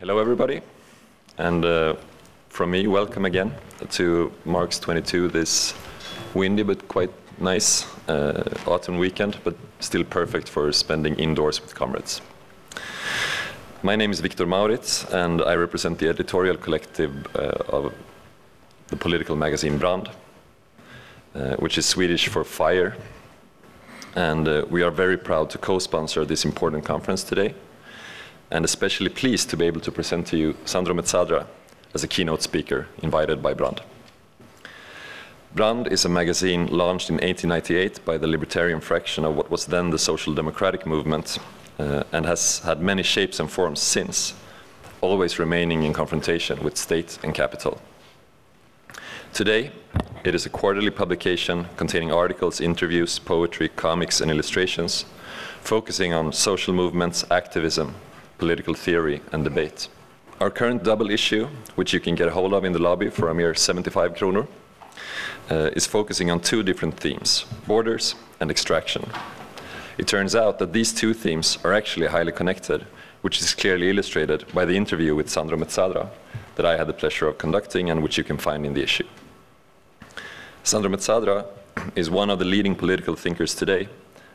Hello, everybody, and uh, from me, welcome again to Marx 22, this windy but quite nice uh, autumn weekend, but still perfect for spending indoors with comrades. My name is Viktor Mauritz, and I represent the editorial collective uh, of the political magazine Brand, uh, which is Swedish for fire. And uh, we are very proud to co sponsor this important conference today, and especially pleased to be able to present to you Sandro Mezzadra as a keynote speaker invited by Brand. Brand is a magazine launched in 1898 by the libertarian fraction of what was then the social democratic movement uh, and has had many shapes and forms since, always remaining in confrontation with state and capital. Today, it is a quarterly publication containing articles, interviews, poetry, comics, and illustrations, focusing on social movements, activism, political theory, and debate. Our current double issue, which you can get a hold of in the lobby for a mere 75 kronor, uh, is focusing on two different themes borders and extraction. It turns out that these two themes are actually highly connected, which is clearly illustrated by the interview with Sandro Mezzadra that I had the pleasure of conducting and which you can find in the issue. Sandro Mezzadra is one of the leading political thinkers today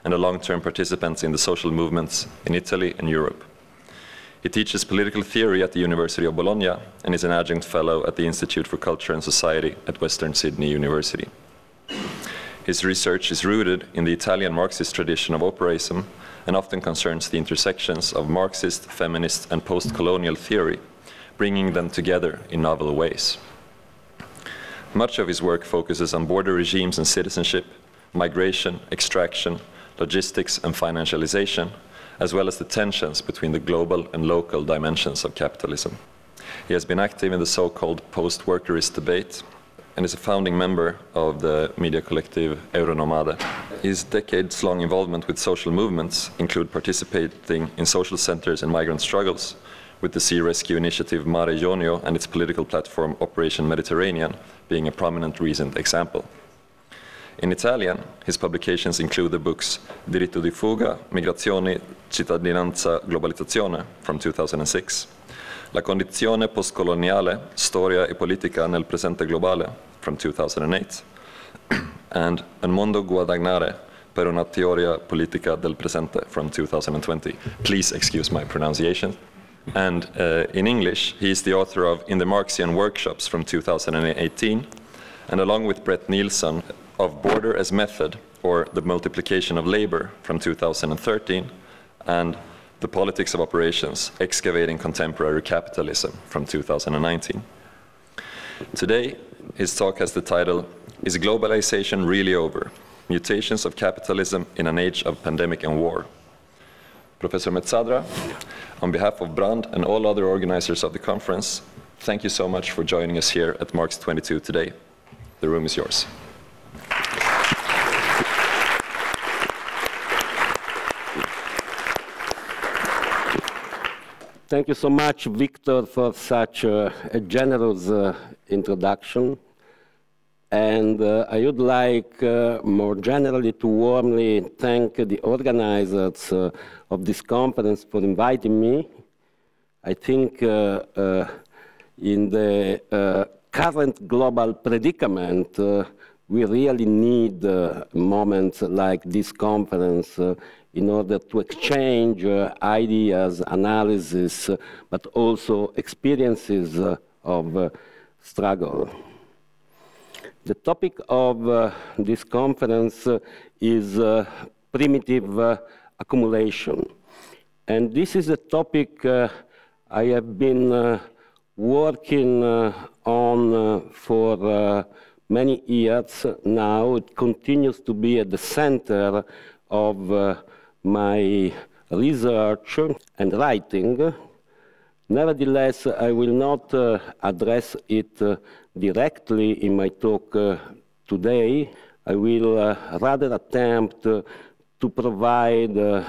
and a long term participant in the social movements in Italy and Europe. He teaches political theory at the University of Bologna and is an adjunct fellow at the Institute for Culture and Society at Western Sydney University. His research is rooted in the Italian Marxist tradition of operaism and often concerns the intersections of Marxist, feminist, and post colonial theory, bringing them together in novel ways. Much of his work focuses on border regimes and citizenship, migration, extraction, logistics, and financialization, as well as the tensions between the global and local dimensions of capitalism. He has been active in the so called post workerist debate and is a founding member of the media collective Euronomade. His decades long involvement with social movements include participating in social centers and migrant struggles with the Sea Rescue Initiative Mare Jonio and its political platform Operation Mediterranean being a prominent recent example. In Italian, his publications include the books Diritto di fuga, Migrazioni, Cittadinanza, Globalizzazione from 2006 La condizione postcoloniale, storia e politica nel presente globale from 2008, and Un mondo guadagnare per una teoria politica del presente from 2020. Please excuse my pronunciation. And uh, in English, he is the author of In the Marxian Workshops from 2018, and along with Brett Neilson, of Border as Method, or The Multiplication of Labor from 2013, and the Politics of Operations Excavating Contemporary Capitalism from 2019. Today, his talk has the title Is Globalization Really Over? Mutations of Capitalism in an Age of Pandemic and War. Professor Mezzadra, on behalf of Brand and all other organizers of the conference, thank you so much for joining us here at Marx 22 today. The room is yours. Thank you so much, Victor, for such uh, a generous uh, introduction. And uh, I would like uh, more generally to warmly thank the organizers uh, of this conference for inviting me. I think uh, in the current global predicament, we really need moments like this conference in order to exchange uh, ideas, analysis, uh, but also experiences uh, of uh, struggle. The topic of uh, this conference uh, is primitive accumulation. And this is a topic I have been working on for many years now. It continues to be at the center of uh, my research and writing. Nevertheless, I will not uh, address it uh, directly in my talk uh, today. I will uh, rather attempt uh, to provide uh,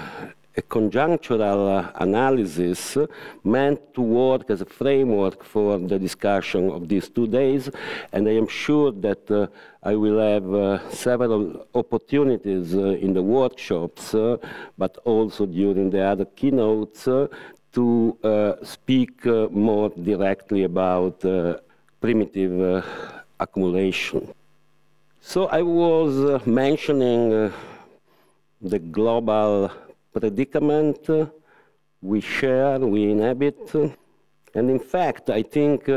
a conjunctural analysis meant to work as a framework for the discussion of these two days. And I am sure that uh, I will have uh, several opportunities uh, in the workshops, uh, but also during the other keynotes, uh, to speak more directly about primitive accumulation. So I was mentioning the global predicament we share, we inhabit, and in fact, I think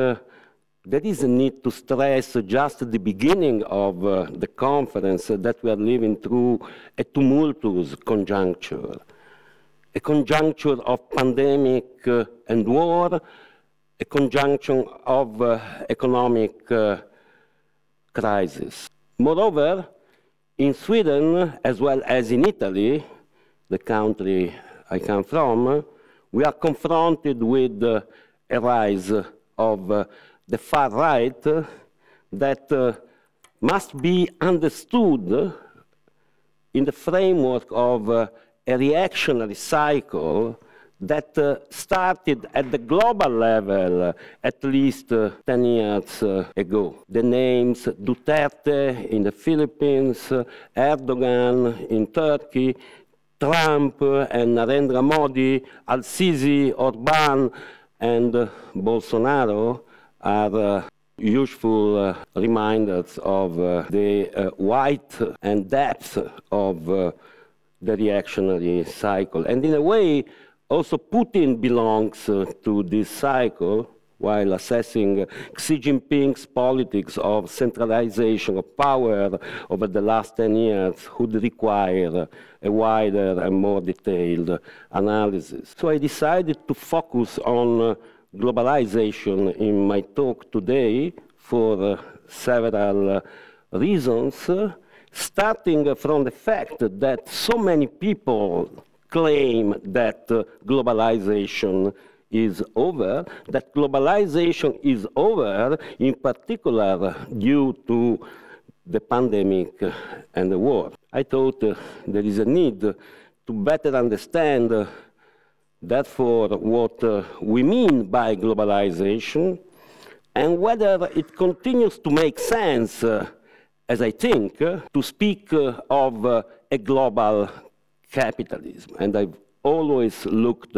there is a need to stress just at the beginning of uh, the conference uh, that we are living through a tumultuous conjuncture, a conjuncture of pandemic uh, and war, a conjunction of uh, economic uh, crisis. Moreover, in Sweden, as well as in Italy, the country I come from, we are confronted with uh, a rise of the far right that uh, must be understood in the framework of uh, a reactionary cycle that uh, started at the global level uh, at least uh, 10 years uh, ago. The names Duterte in the Philippines, Erdogan in Turkey, Trump and Narendra Modi, Al-Sisi, Orban, and Bolsonaro are uh, useful uh, reminders of uh, the width and depth of the reactionary cycle. And in a way, also Putin belongs to this cycle while assessing Xi Jinping's politics of centralization of power over the last 10 years would require a wider and more detailed analysis. So I decided to focus on globalization in my talk today for uh, several uh, reasons, uh, starting from the fact that so many people claim that globalization is over, that globalization is over in particular due to the pandemic and the war. I thought uh, there is a need to better understand therefore what uh, we mean by globalization and whether it continues to make sense, uh, as I think, uh, to speak uh, of uh, a global capitalism. And I've always looked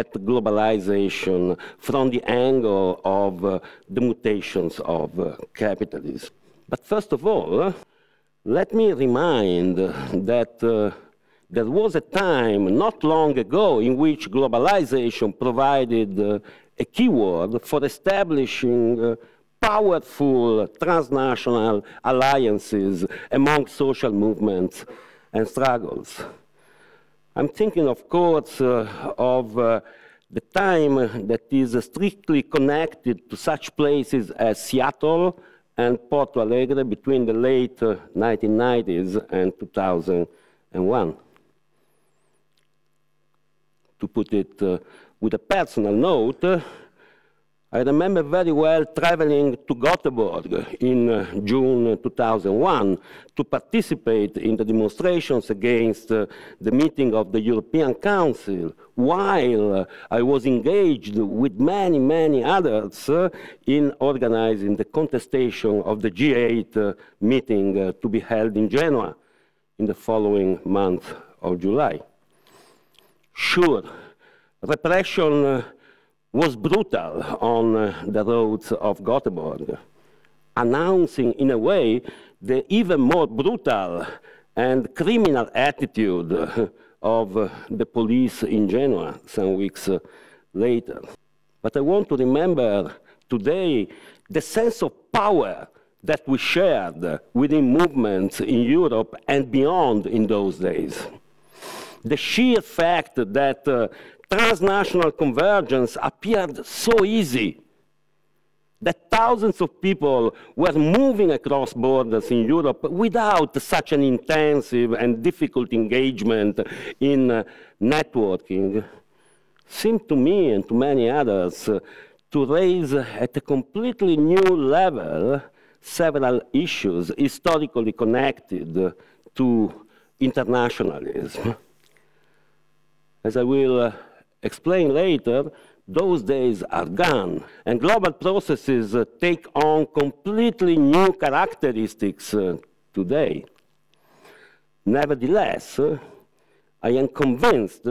at globalization from the angle of uh, the mutations of capitalism. But first of all, let me remind that there was a time not long ago in which globalization provided uh, a keyword for establishing uh, powerful transnational alliances among social movements and struggles. I'm thinking, of course, uh, of uh, the time that is strictly connected to such places as Seattle and Porto Alegre between the late 1990s uh, and 2001 to put it with a personal note, I remember very well traveling to Gothenburg in uh, June 2001 to participate in the demonstrations against uh, the meeting of the European Council, while uh, I was engaged with many, many others in organizing the contestation of the G8 meeting to be held in Genoa in the following month of July. Sure, repression was brutal on uh, the roads of Gothenburg, announcing in a way the even more brutal and criminal attitude of uh, the police in Genoa some weeks later. But I want to remember today the sense of power that we shared within movements in Europe and beyond in those days the sheer fact that uh, transnational convergence appeared so easy that thousands of people were moving across borders in Europe without such an intensive and difficult engagement in uh, networking seemed to me and to many others to raise at a completely new level several issues historically connected to internationalism. As I will uh, explain later, those days are gone, and global processes uh, take on completely new characteristics uh, today. Nevertheless, uh, I am convinced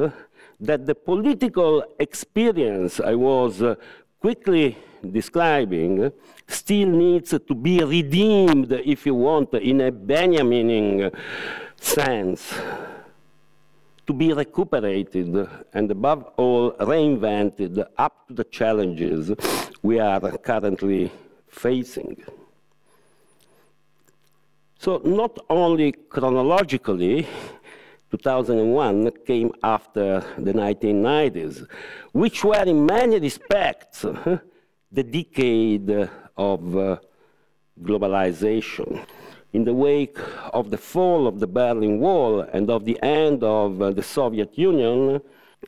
that the political experience I was uh, quickly describing still needs to be redeemed, if you want, in a Benjaminian sense, to be recuperated and, above all, reinvented up to the challenges we are currently facing. So, not only chronologically, 2001 came after the 1990s, which were in many respects the decade of uh, globalization. In the wake of the fall of the Berlin Wall and of the end of uh, the Soviet Union,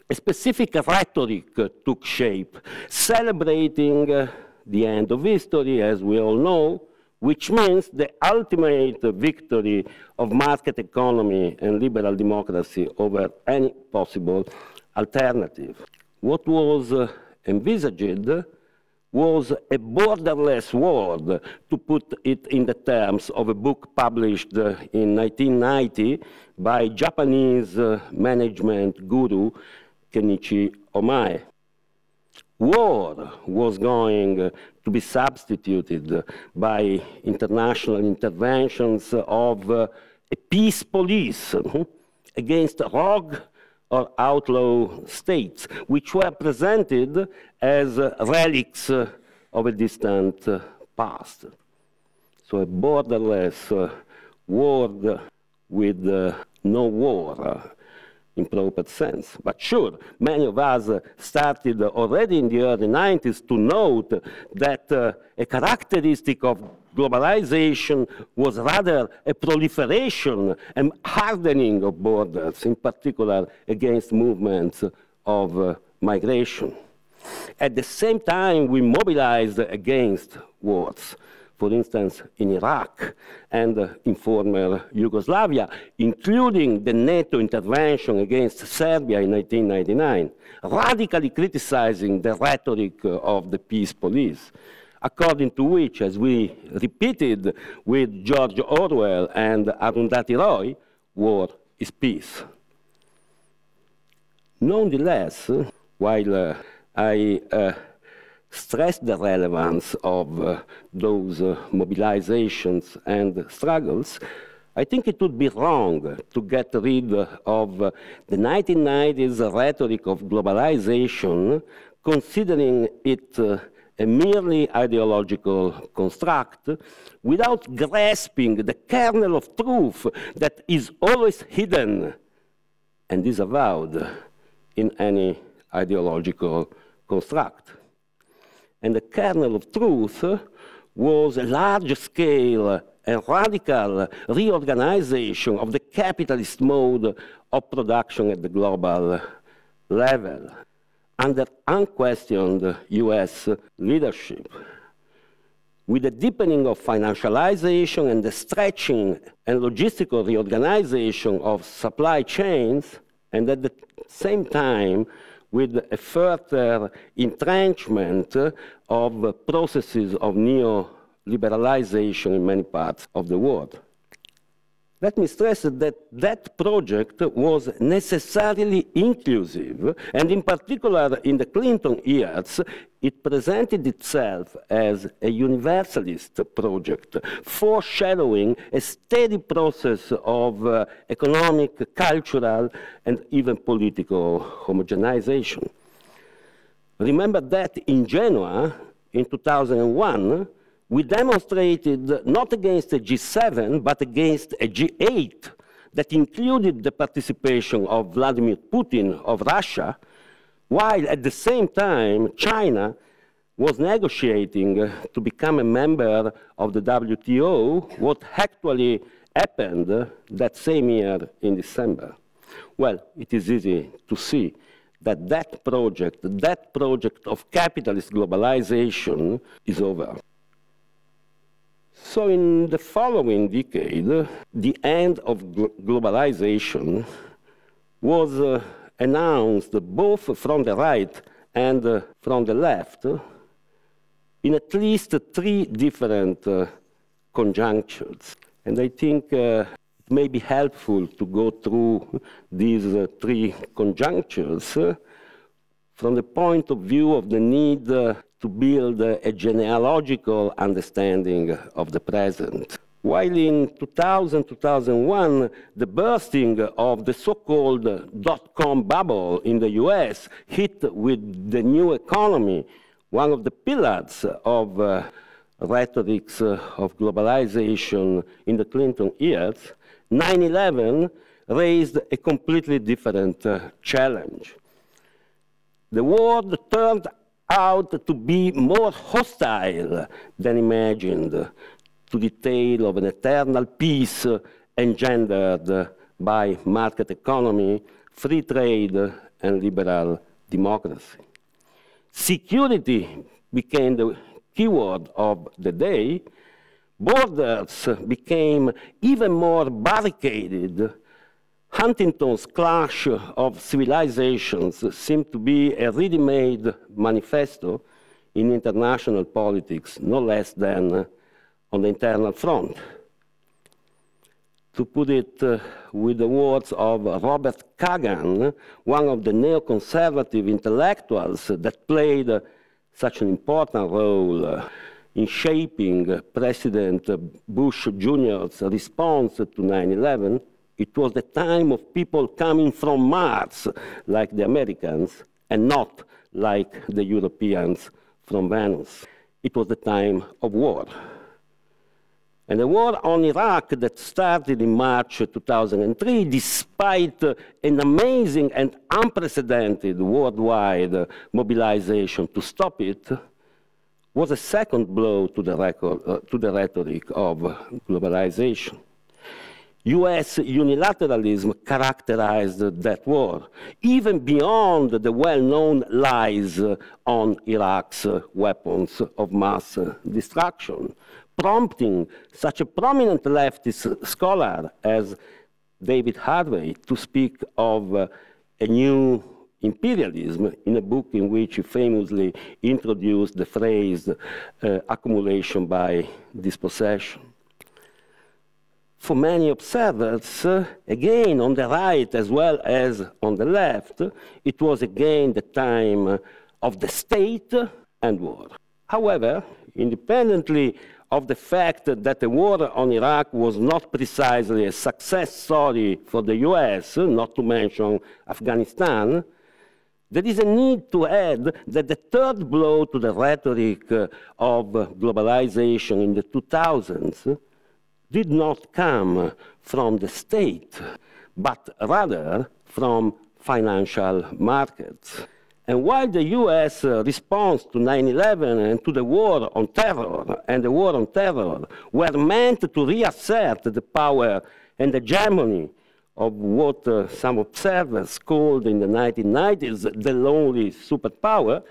a specific rhetoric uh, took shape, celebrating uh, the end of history, as we all know, which means the ultimate victory of market economy and liberal democracy over any possible alternative. What was uh, envisaged was a borderless world, to put it in the terms of a book published uh, in 1990 by Japanese uh, management guru Kenichi Ohmae war was going to be substituted by international interventions of uh, a peace police hmm, against rogue or outlaw states, which were presented as relics of a distant past. So a borderless world with uh, no war in proper sense. But sure, many of us started already in the early 90s to note that uh, a characteristic of globalization was rather a proliferation and hardening of borders, in particular against movements of uh, migration. At the same time, we mobilized against wars for instance, in Iraq and uh, in former Yugoslavia, including the NATO intervention against Serbia in 1999, radically criticizing the rhetoric uh, of the peace police, according to which, as we repeated with George Orwell and Arundhati Roy, war is peace. Nonetheless, while uh, I uh, stress the relevance of uh, those uh, mobilizations and struggles, I think it would be wrong to get rid of uh, the 1990s rhetoric of globalization, considering it uh, a merely ideological construct, without grasping the kernel of truth that is always hidden and disavowed in any ideological construct. And the kernel of truth was a large scale and radical reorganization of the capitalist mode of production at the global level under unquestioned US leadership. With the deepening of financialization and the stretching and logistical reorganization of supply chains, and at the same time, with a further entrenchment of processes of neoliberalization in many parts of the world. Let me stress that that project was necessarily inclusive, and in particular in the Clinton years, it presented itself as a universalist project, foreshadowing a steady process of uh, economic, cultural, and even political homogenization. Remember that in Genoa, in 2001, we demonstrated not against a G7, but against a G8 that included the participation of Vladimir Putin of Russia, while at the same time China was negotiating to become a member of the WTO, what actually happened that same year in December. Well, it is easy to see that that project, that project of capitalist globalization is over. So, in the following decade, the end of globalization was uh, announced both from the right and uh, from the left in at least three different uh, conjunctures. And I think uh, it may be helpful to go through these uh, three conjunctures uh, from the point of view of the need to build a genealogical understanding of the present. While in 2000 2001, the bursting of the so called dot com bubble in the US hit with the new economy, one of the pillars of uh, rhetorics uh, of globalization in the Clinton years, 9 11 raised a completely different uh, challenge. The world turned out to be more hostile than imagined to the tale of an eternal peace engendered by market economy, free trade, and liberal democracy. Security became the keyword of the day. Borders became even more barricaded. Huntington's clash of civilizations seemed to be a ready made manifesto in international politics, no less than on the internal front. To put it uh, with the words of Robert Kagan, one of the neoconservative intellectuals that played uh, such an important role uh, in shaping President Bush Jr.'s response to 9 11, it was the time of people coming from Mars, like the Americans, and not like the Europeans from Venus. It was the time of war. And the war on Iraq that started in March 2003, despite an amazing and unprecedented worldwide mobilization to stop it, was a second blow to the, record, uh, to the rhetoric of globalization. US unilateralism characterized that war, even beyond the well known lies on Iraq's weapons of mass destruction prompting such a prominent leftist scholar as David Harvey to speak of a new imperialism in a book in which he famously introduced the phrase uh, accumulation by dispossession. For many observers, uh, again on the right as well as on the left, it was again the time of the state and war. However, independently of the fact that the war on Iraq was not precisely a success story for the US, not to mention Afghanistan, there is a need to add that the third blow to the rhetoric of globalization in the 2000s did not come from the state, but rather from financial markets. And while the US response to 9 11 and to the war on terror and the war on terror were meant to reassert the power and hegemony of what uh, some observers called in the 1990s the lonely superpower,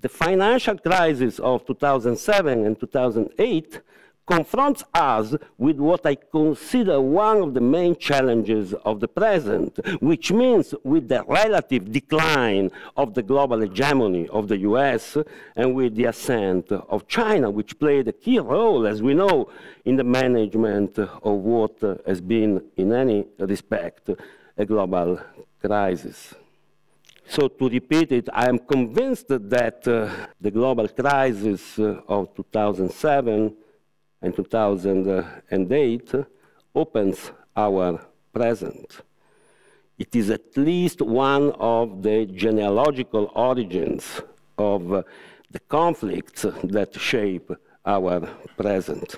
the financial crisis of 2007 and 2008 confronts us with what I consider one of the main challenges of the present, which means with the relative decline of the global hegemony of the US and with the ascent of China, which played a key role, as we know, in the management of what has been, in any respect, a global crisis. So, to repeat it, I am convinced that uh, the global crisis of 2007 and 2008 opens our present. It is at least one of the genealogical origins of the conflicts that shape our present.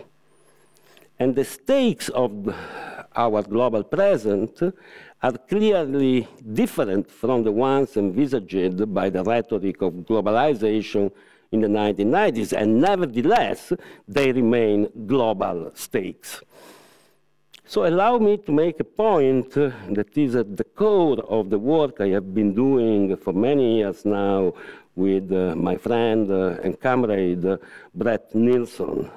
And the stakes of our global present are clearly different from the ones envisaged by the rhetoric of globalization in the 1990s, and nevertheless, they remain global stakes. So allow me to make a point that is at the core of the work I have been doing for many years now with uh, my friend uh, and comrade uh, Brett Neilson.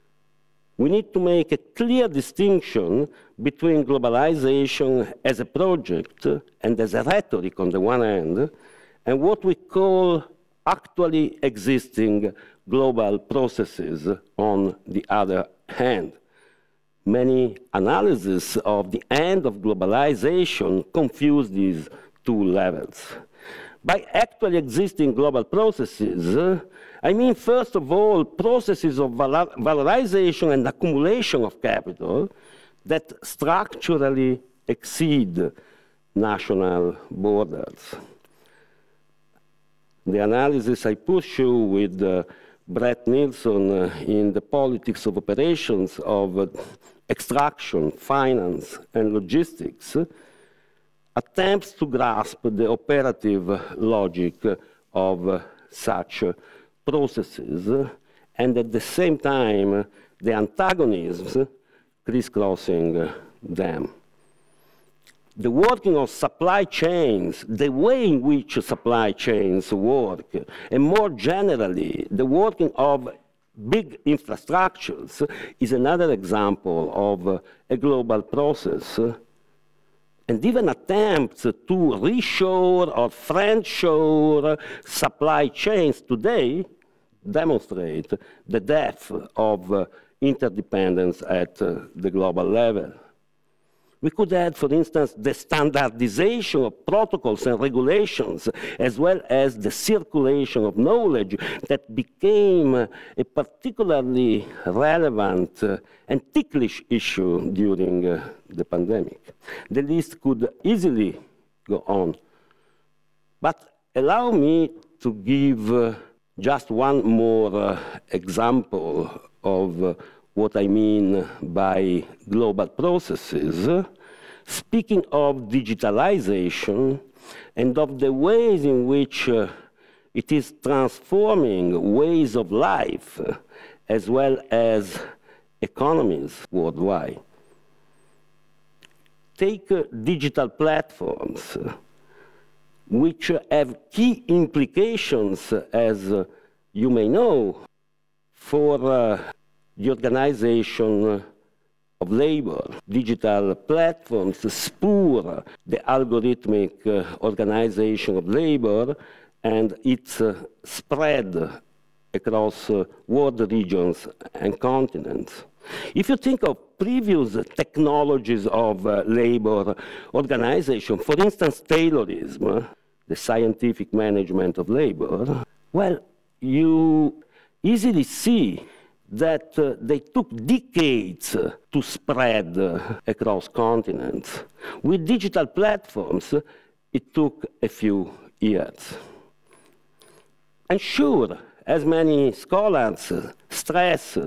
We need to make a clear distinction between globalization as a project and as a rhetoric on the one hand, and what we call actually existing global processes on the other hand. many analyses of the end of globalization confuse these two levels. By actually existing global processes, I mean, first of all, processes of valor valorization and accumulation of capital that structurally exceed national borders. The analysis I pursue with uh, Brett Neilson uh, in the politics of operations of uh, extraction, finance, and logistics uh, attempts to grasp the operative logic of uh, such uh, processes and at the same time the antagonisms crisscrossing them. The working of supply chains, the way in which supply chains work, and more generally, the working of big infrastructures is another example of a global process. And even attempts to reshore or friendshore supply chains today demonstrate the depth of interdependence at the global level. We could add, for instance, the standardization of protocols and regulations, as well as the circulation of knowledge that became a particularly relevant uh, and ticklish issue during uh, the pandemic. The list could easily go on. But allow me to give uh, just one more example of what I mean by global processes, speaking of digitalization and of the ways in which uh, it is transforming ways of life as well as economies worldwide. Take uh, digital platforms, which have key implications, as you may know, for uh, the organization of labor. Digital platforms spur the algorithmic uh, organization of labor and its uh, spread across uh, world regions and continents. If you think of previous technologies of labor organization, for instance, Taylorism, the scientific management of labor, well, you easily see that uh, they took decades uh, to spread uh, across continents. With digital platforms, it took a few years. And sure, as many scholars stress,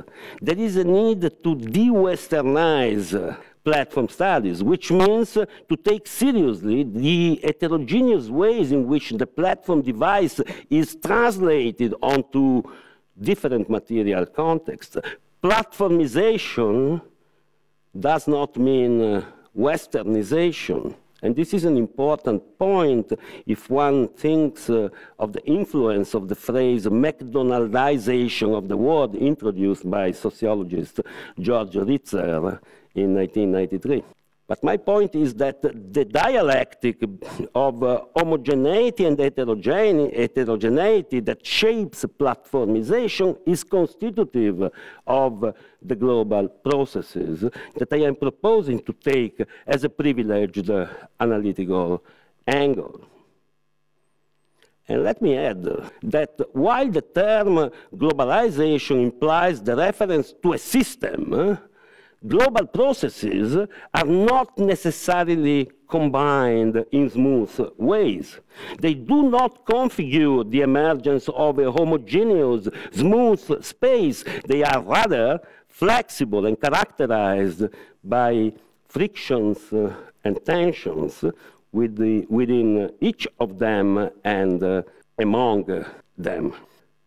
there is a need to de-westernize platform studies, which means to take seriously the heterogeneous ways in which the platform device is translated onto different material contexts. Platformization does not mean uh, westernization. And this is an important point if one thinks uh, of the influence of the phrase McDonaldization of the world introduced by sociologist George Ritzer in 1993. But my point is that the dialectic of uh, homogeneity and heterogeneity that shapes platformization is constitutive of the global processes that I am proposing to take as a privileged analytical angle. And let me add that while the term globalization implies the reference to a system, global processes are not necessarily combined in smooth ways. They do not configure the emergence of a homogeneous, smooth space. They are rather flexible and characterized by frictions and tensions within each of them and uh, among them.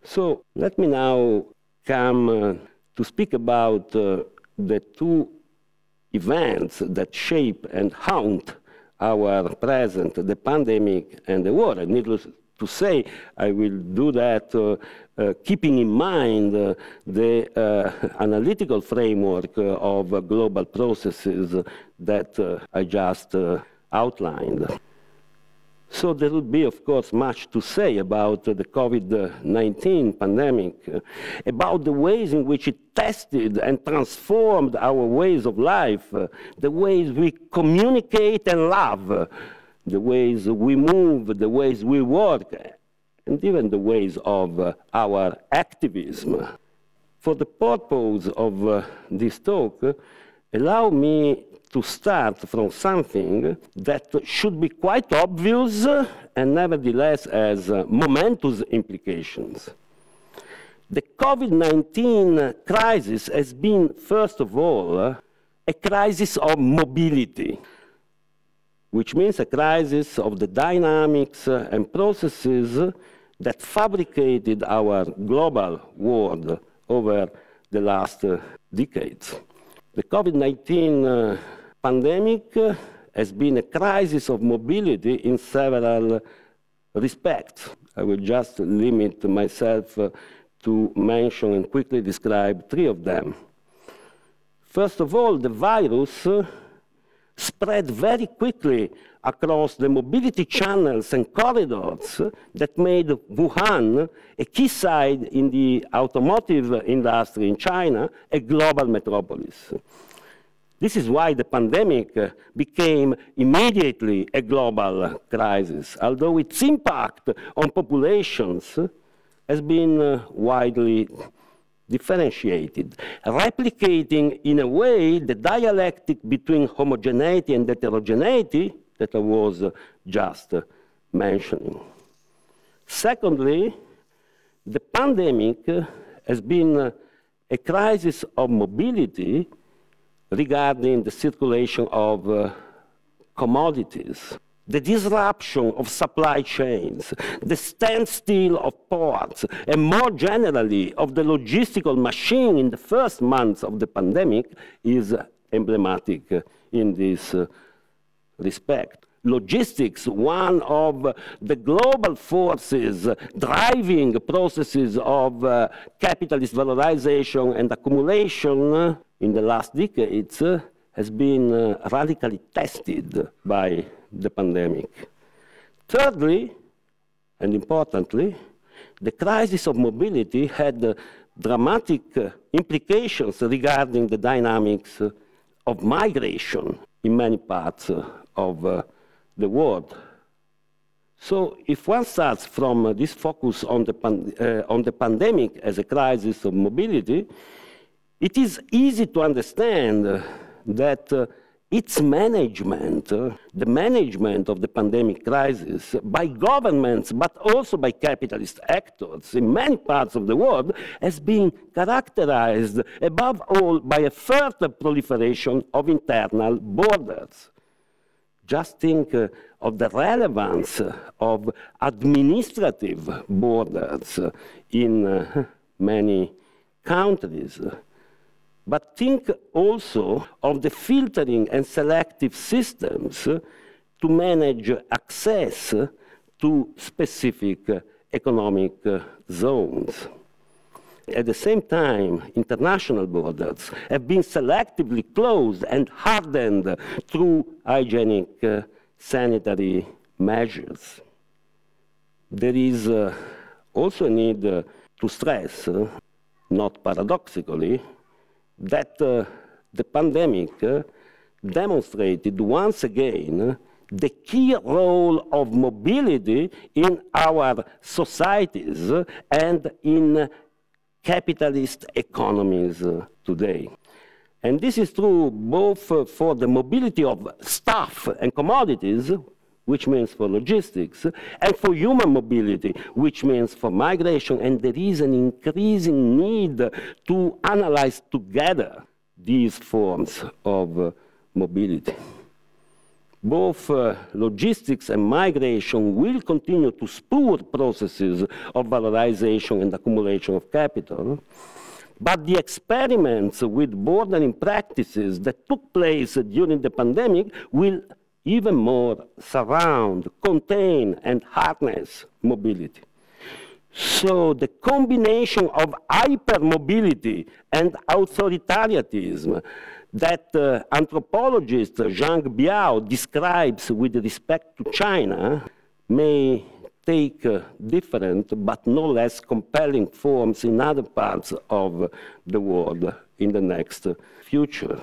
So let me now come uh, to speak about uh, the two events that shape and haunt our present, the pandemic and the war. And needless to say, I will do that uh, uh, keeping in mind uh, the uh, analytical framework uh, of global processes that uh, I just outlined. So there will be, of course, much to say about uh, the COVID-19 pandemic, uh, about the ways in which it tested and transformed our ways of life, uh, the ways we communicate and love, uh, the ways we move, the ways we work, and even the ways of uh, our activism. For the purpose of uh, this talk, allow me to start from something that should be quite obvious and nevertheless has uh, momentous implications. The COVID 19 crisis has been, first of all, a crisis of mobility, which means a crisis of the dynamics and processes that fabricated our global world over the last uh, decades. The COVID 19 uh, pandemic has been a crisis of mobility in several respects. I will just limit myself uh, to mention and quickly describe three of them. First of all, the virus uh, spread very quickly across the mobility channels and corridors that made Wuhan a key site in the automotive industry in China, a global metropolis. This is why the pandemic became immediately a global crisis, although its impact on populations has been uh, widely differentiated, replicating in a way the dialectic between homogeneity and heterogeneity that I was just mentioning. Secondly, the pandemic has been a crisis of mobility regarding the circulation of uh, commodities, the disruption of supply chains, the standstill of ports, and more generally of the logistical machine in the first months of the pandemic is emblematic in this uh, respect. Logistics, one of the global forces driving processes of uh, capitalist valorization and accumulation, in the last decades uh, has been uh, radically tested by the pandemic. Thirdly, and importantly, the crisis of mobility had dramatic implications regarding the dynamics of migration in many parts uh, of the world. So if one starts from this focus on the, on the pandemic as a crisis of mobility, it is easy to understand that uh, its management, uh, the management of the pandemic crisis by governments, but also by capitalist actors in many parts of the world, has been characterized above all by a further proliferation of internal borders. Just think uh, of the relevance of administrative borders in uh, many countries. But think also of the filtering and selective systems to manage access to specific economic zones. At the same time, international borders have been selectively closed and hardened through hygienic uh, sanitary measures. There is uh, also a need uh, to stress, not paradoxically, that uh, the pandemic uh, demonstrated once again the key role of mobility in our societies and in capitalist economies today. And this is true both for the mobility of stuff and commodities, which means for logistics, and for human mobility, which means for migration. And there is an increasing need to analyze together these forms of uh, mobility. Both uh, logistics and migration will continue to spur processes of valorization and accumulation of capital. But the experiments with bordering practices that took place during the pandemic will even more surround, contain, and harness mobility. So the combination of hypermobility and authoritarianism that uh, anthropologist Xiang Biao describes with respect to China may take uh, different but no less compelling forms in other parts of the world in the next future.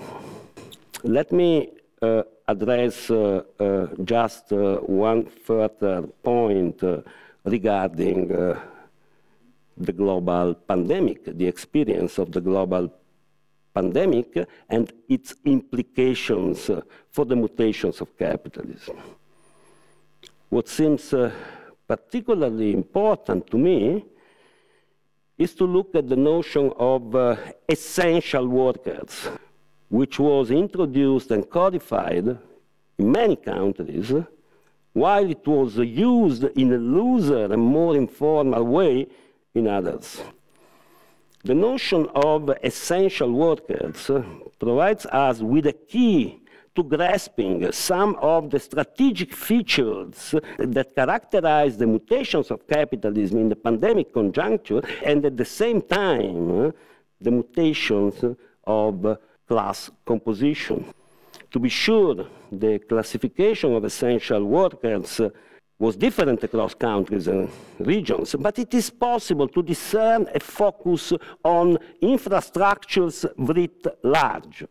Let me uh, address uh, uh, just uh, one further point regarding the global pandemic, the experience of the global pandemic and its implications for the mutations of capitalism. What seems uh, particularly important to me is to look at the notion of uh, essential workers, which was introduced and codified in many countries, while it was used in a looser and more informal way in others. The notion of essential workers provides us with a key to grasping some of the strategic features that characterize the mutations of capitalism in the pandemic conjuncture, and at the same time, the mutations of class composition. To be sure, the classification of essential workers was different across countries and regions, but it is possible to discern a focus on infrastructures writ large.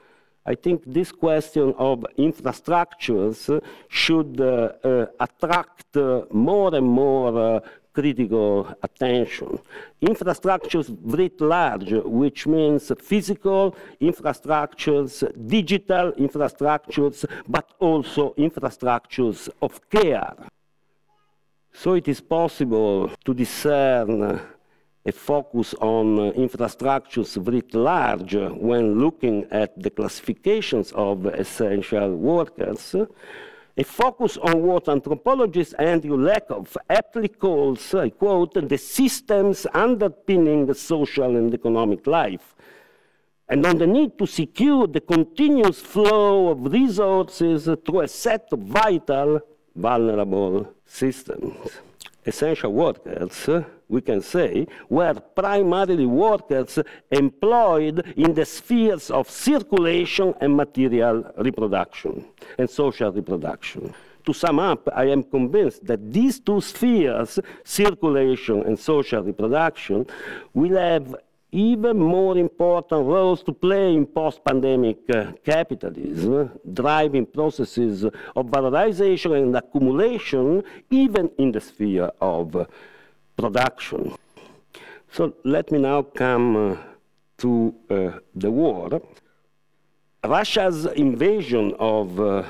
I think this question of infrastructures should uh, uh, attract uh, more and more uh, critical attention. Infrastructures writ large, which means physical infrastructures, digital infrastructures, but also infrastructures of care. So it is possible to discern a focus on infrastructures writ large when looking at the classifications of essential workers, a focus on what anthropologist Andrew Lakoff aptly calls, I quote, the systems underpinning the social and economic life, and on the need to secure the continuous flow of resources through a set of vital, vulnerable systems. Essential workers, we can say, were primarily workers employed in the spheres of circulation and material reproduction and social reproduction. To sum up, I am convinced that these two spheres, circulation and social reproduction, will have even more important roles to play in post-pandemic uh, capitalism, driving processes of valorization and accumulation, even in the sphere of uh, production. So let me now come uh, to uh, the war. Russia's invasion of uh,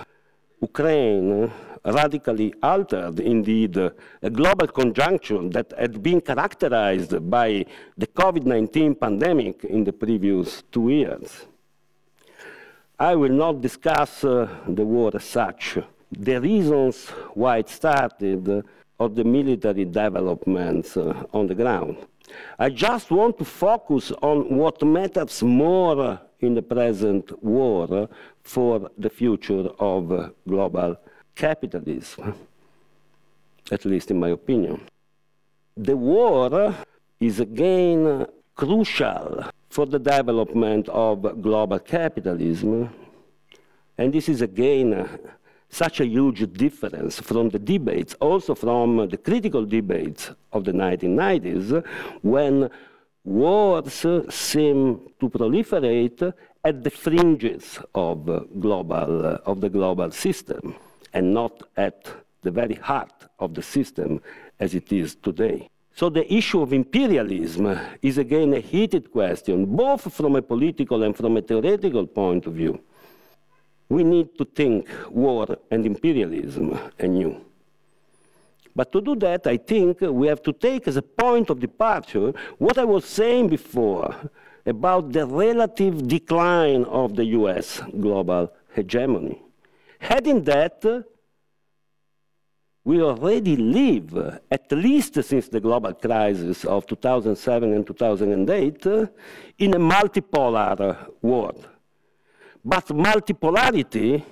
Ukraine radically altered, indeed, a global conjuncture that had been characterized by the COVID 19 pandemic in the previous two years. I will not discuss uh, the war as such, the reasons why it started, or the military developments uh, on the ground. I just want to focus on what matters more in the present war for the future of global capitalism, at least in my opinion. The war is again crucial for the development of global capitalism, and this is again such a huge difference from the debates, also from the critical debates of the 1990s, when wars seem to proliferate at the fringes of, global, of the global system and not at the very heart of the system as it is today. So the issue of imperialism is again a heated question, both from a political and from a theoretical point of view. We need to think war and imperialism anew. But to do that, I think we have to take as a point of departure what I was saying before about the relative decline of the US global hegemony. Having that, we already live, at least since the global crisis of 2007 and 2008, in a multipolar world. But multipolarity,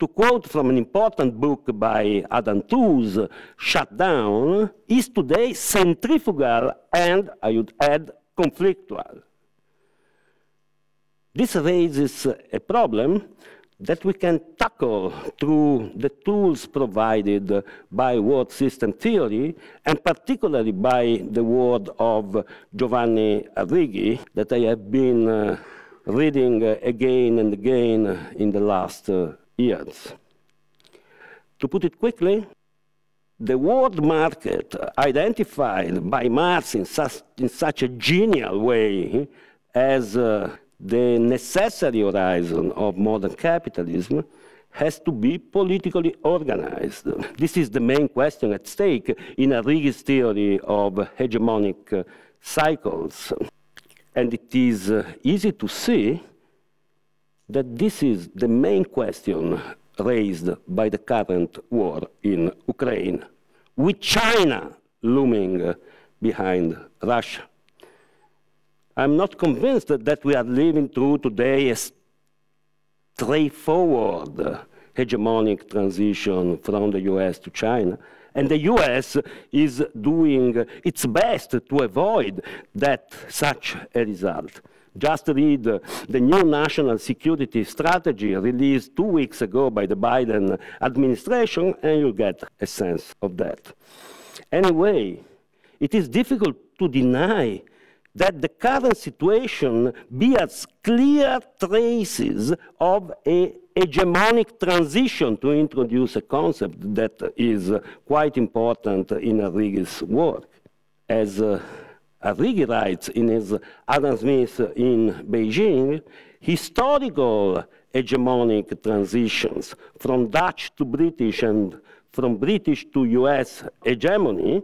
to quote from an important book by Adam Tooze, Shutdown, is today centrifugal and, I would add, conflictual. This raises a problem that we can tackle through the tools provided by world system theory, and particularly by the word of Giovanni Arrighi, that I have been uh, reading uh, again and again in the last uh, years. To put it quickly, the world market identified by Marx in such, in such a genial way as uh, the necessary horizon of modern capitalism has to be politically organized. This is the main question at stake in a Arrighi's theory of hegemonic uh, cycles. And it is uh, easy to see that this is the main question raised by the current war in Ukraine, with China looming behind Russia. I'm not convinced that we are living through today a straightforward hegemonic transition from the US to China. And the US is doing its best to avoid that such a result. Just read the new national security strategy released two weeks ago by the Biden administration, and you'll get a sense of that. Anyway, it is difficult to deny that the current situation bears clear traces of a hegemonic transition to introduce a concept that is quite important in Arrighi's work. As uh, Uh, Arrighi writes in his Adam Smith in Beijing, historical hegemonic transitions from Dutch to British and from British to US hegemony,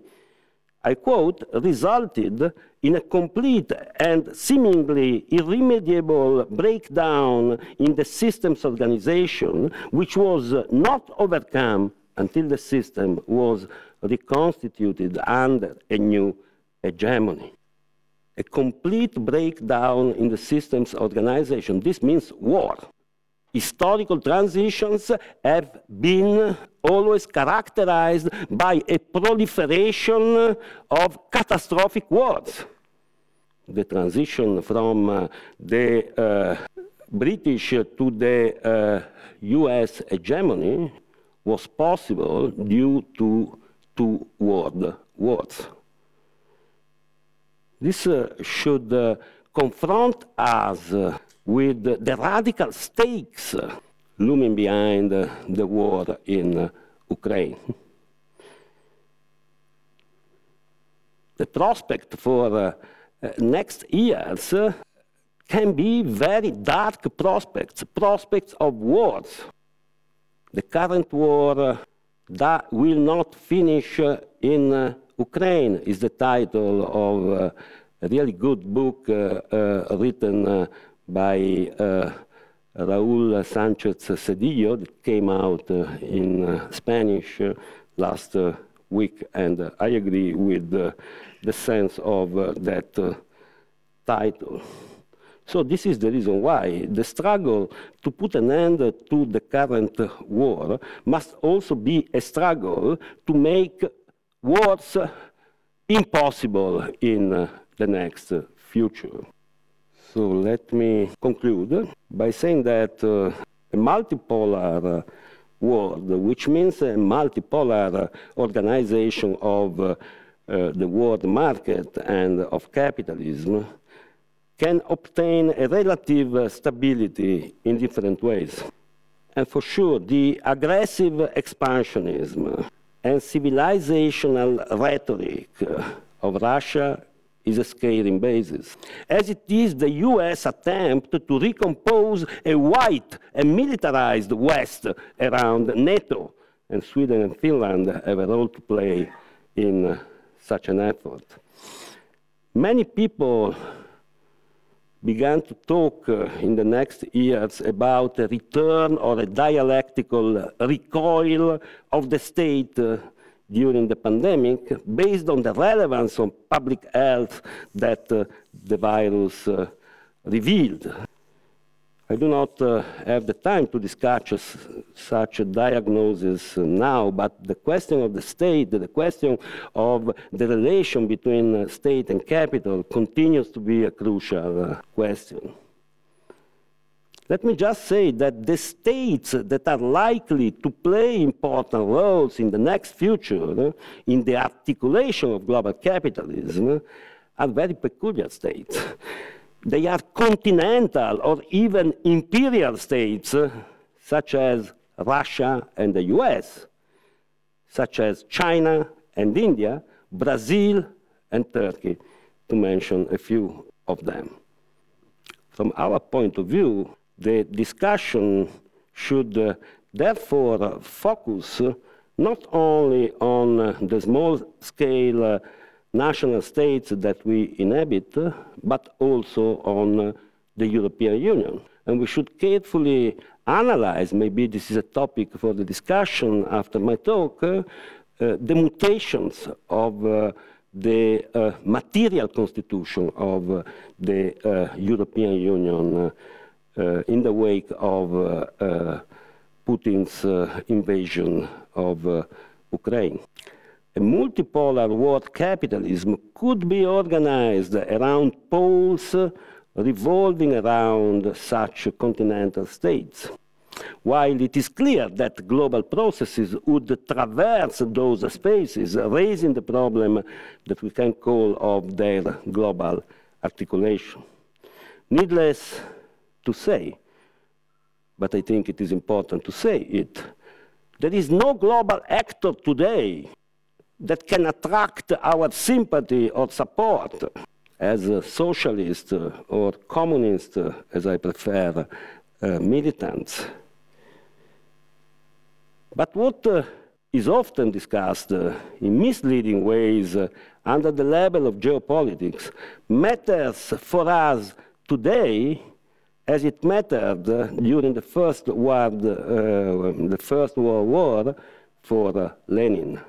I quote, resulted in a complete and seemingly irremediable breakdown in the system's organization, which was not overcome until the system was reconstituted under a new hegemony. A complete breakdown in the system's organization. This means war. Historical transitions have been always characterized by a proliferation of catastrophic wars the transition from uh, the uh, British to the uh, US hegemony was possible due to two world wars. This uh, should uh, confront us uh, with the radical stakes uh, looming behind uh, the war in uh, Ukraine. The prospect for next years can be very dark prospects, prospects of wars. The current war that will not finish in Ukraine is the title of a really good book written by Raul Sánchez Cedillo that came out uh, in uh, Spanish uh, last week, and I agree with the sense of uh, that uh, title. So this is the reason why the struggle to put an end to the current war must also be a struggle to make wars impossible in uh, the next future. So let me conclude by saying that uh, a multipolar world, which means a multipolar organization of uh, uh, the world market and of capitalism can obtain a relative uh, stability in different ways. And for sure, the aggressive expansionism and civilizational rhetoric of Russia is a scaling basis, as it is the US attempt to recompose a white and militarized West around NATO, and Sweden and Finland have a role to play in such an effort. Many people began to talk uh, in the next years about a return or a dialectical recoil of the state uh, during the pandemic based on the relevance of public health that uh, the virus revealed. I do not uh, have the time to discuss such a diagnosis now, but the question of the state, the question of the relation between state and capital continues to be a crucial uh, question. Let me just say that the states that are likely to play important roles in the next future in the articulation of global capitalism are very peculiar states. They are continental or even imperial states, such as Russia and the US, such as China and India, Brazil and Turkey, to mention a few of them. From our point of view, the discussion should uh, therefore focus not only on uh, the small scale uh, national states that we inhabit, but also on the European Union. And we should carefully analyze, maybe this is a topic for the discussion after my talk, uh, uh, the mutations of uh, the material constitution of the European Union uh, in the wake of uh, uh, Putin's invasion of Ukraine. A multipolar world capitalism could be organized around poles revolving around such continental states. While it is clear that global processes would traverse those spaces, raising the problem that we can call of their global articulation. Needless to say, but I think it is important to say it. There is no global actor today that can attract our sympathy or support as a socialist or communist, as I prefer, uh, militants. But what uh, is often discussed uh, in misleading ways uh, under the label of geopolitics matters for us today as it mattered during the First World, uh, the First World War for uh, Lenin.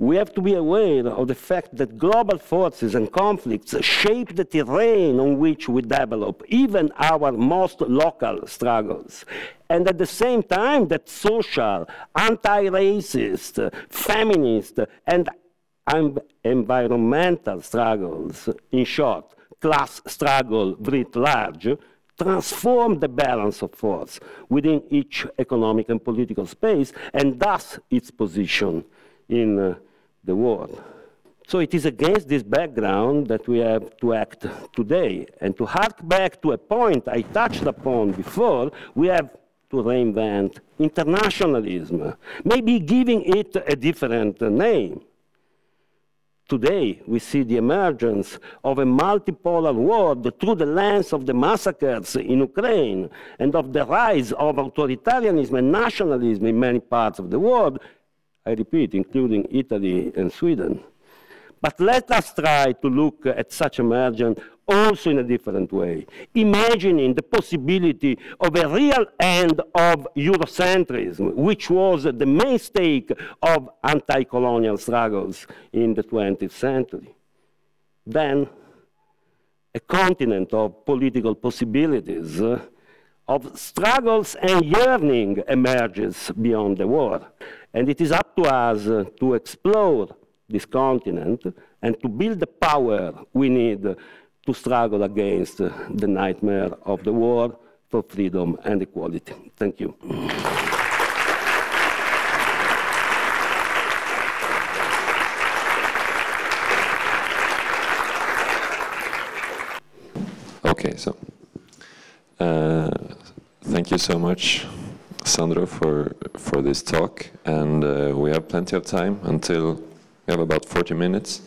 We have to be aware of the fact that global forces and conflicts shape the terrain on which we develop, even our most local struggles. And at the same time, that social, anti-racist, feminist, and environmental struggles, in short, class struggle writ large, transform the balance of force within each economic and political space, and thus its position in uh, the world. So it is against this background that we have to act today. And to hark back to a point I touched upon before, we have to reinvent internationalism, maybe giving it a different name. Today, we see the emergence of a multipolar world through the lens of the massacres in Ukraine and of the rise of authoritarianism and nationalism in many parts of the world, I repeat, including Italy and Sweden. But let us try to look at such emergence also in a different way, imagining the possibility of a real end of Eurocentrism, which was the mainstay of anti-colonial struggles in the 20th century. Then, a continent of political possibilities, uh, of struggles and yearning emerges beyond the war. And it is up to us to explore this continent and to build the power we need to struggle against the nightmare of the war for freedom and equality. Thank you. Okay, so uh, thank you so much, Sandro, for for this talk, and uh, we have plenty of time until we have about 40 minutes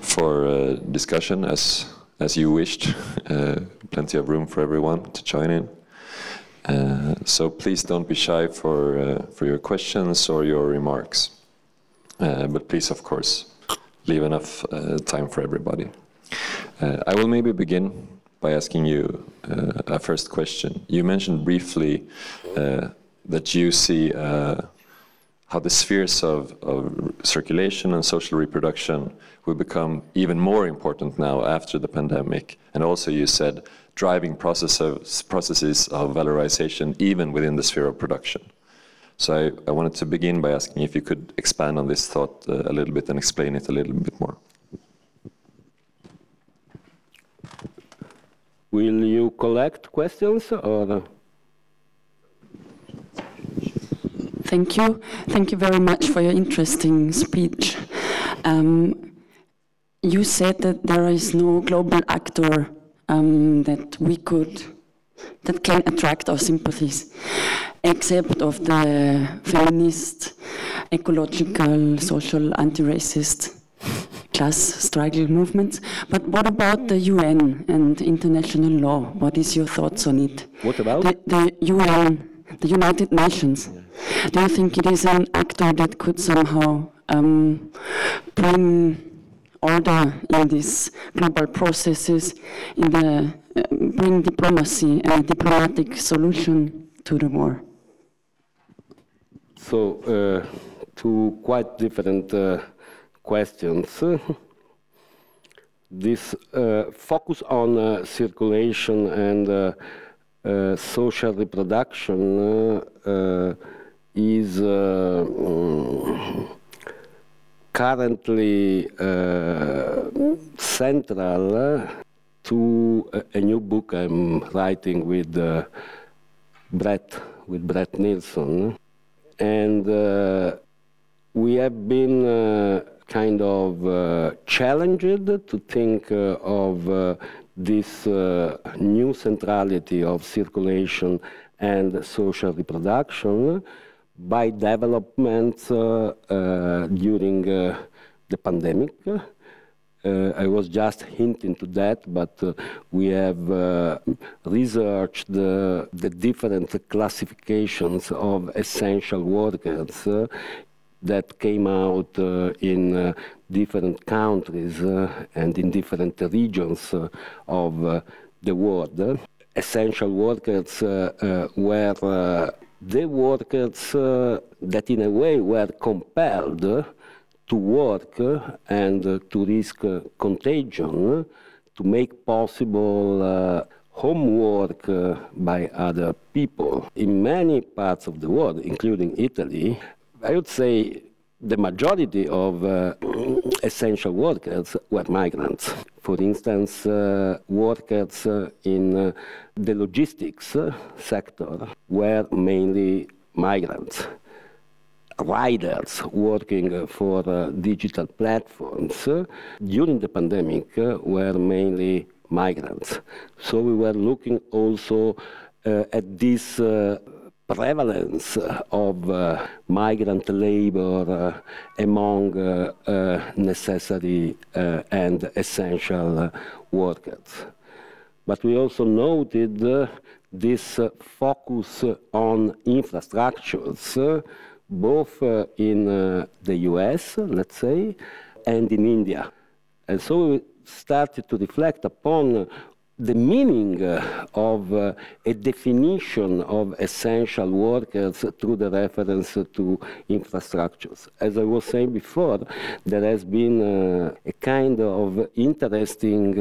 for uh, discussion as as you wished. Uh, plenty of room for everyone to join in. Uh, so please don't be shy for, uh, for your questions or your remarks. Uh, but please, of course, leave enough uh, time for everybody. Uh, I will maybe begin by asking you a first question. You mentioned briefly that you see how the spheres of, of, circulation and social reproduction will become even more important now after the pandemic. And also, you said driving processes, of processes of valorization even within the sphere of production. So I, I wanted to begin by asking if you could expand on this thought uh, a little bit and explain it a little bit more. Will you collect questions or? Thank you. Thank you very much for your interesting speech. Um, you said that there is no global actor um, that we could, that can attract our sympathies, except of the feminist, ecological, social, anti-racist class struggle movements. But what about the UN and international law? What is your thoughts on it? What about? The, the UN, the United Nations. Do you think it is an actor that could somehow um, bring order in these global processes, in the uh, bring diplomacy and a diplomatic solution to the war? So, uh, two quite different uh, questions. this uh, focus on uh, circulation and uh, social reproduction is currently central to a, new book I'm writing with Brett, with Brett Neilson and uh, we have been uh, kind of uh, challenged to think uh, of uh, this uh, new centrality of circulation and social reproduction by developments during the pandemic. Uh, I was just hinting to that, but uh, we have uh, researched the, different classifications of essential workers uh, that came out uh, in uh, different countries uh, and in different regions uh, of uh, the world. Essential workers were the workers that, in a way, were compelled to work and to risk contagion to make possible uh, homework uh, by other people. In many parts of the world, including Italy, I would say the majority of uh, essential workers were migrants. For instance, uh, workers uh, in the logistics sector were mainly migrants riders working for uh, digital platforms uh, during the pandemic uh, were mainly migrants. So we were looking also at this prevalence of uh, migrant labor uh, among uh, necessary and essential workers. But we also noted this focus on infrastructures both uh, in uh, the US, let's say, and in India. And so we started to reflect upon the meaning uh, of uh, a definition of essential workers through the reference to infrastructures. As I was saying before, there has been uh, a kind of interesting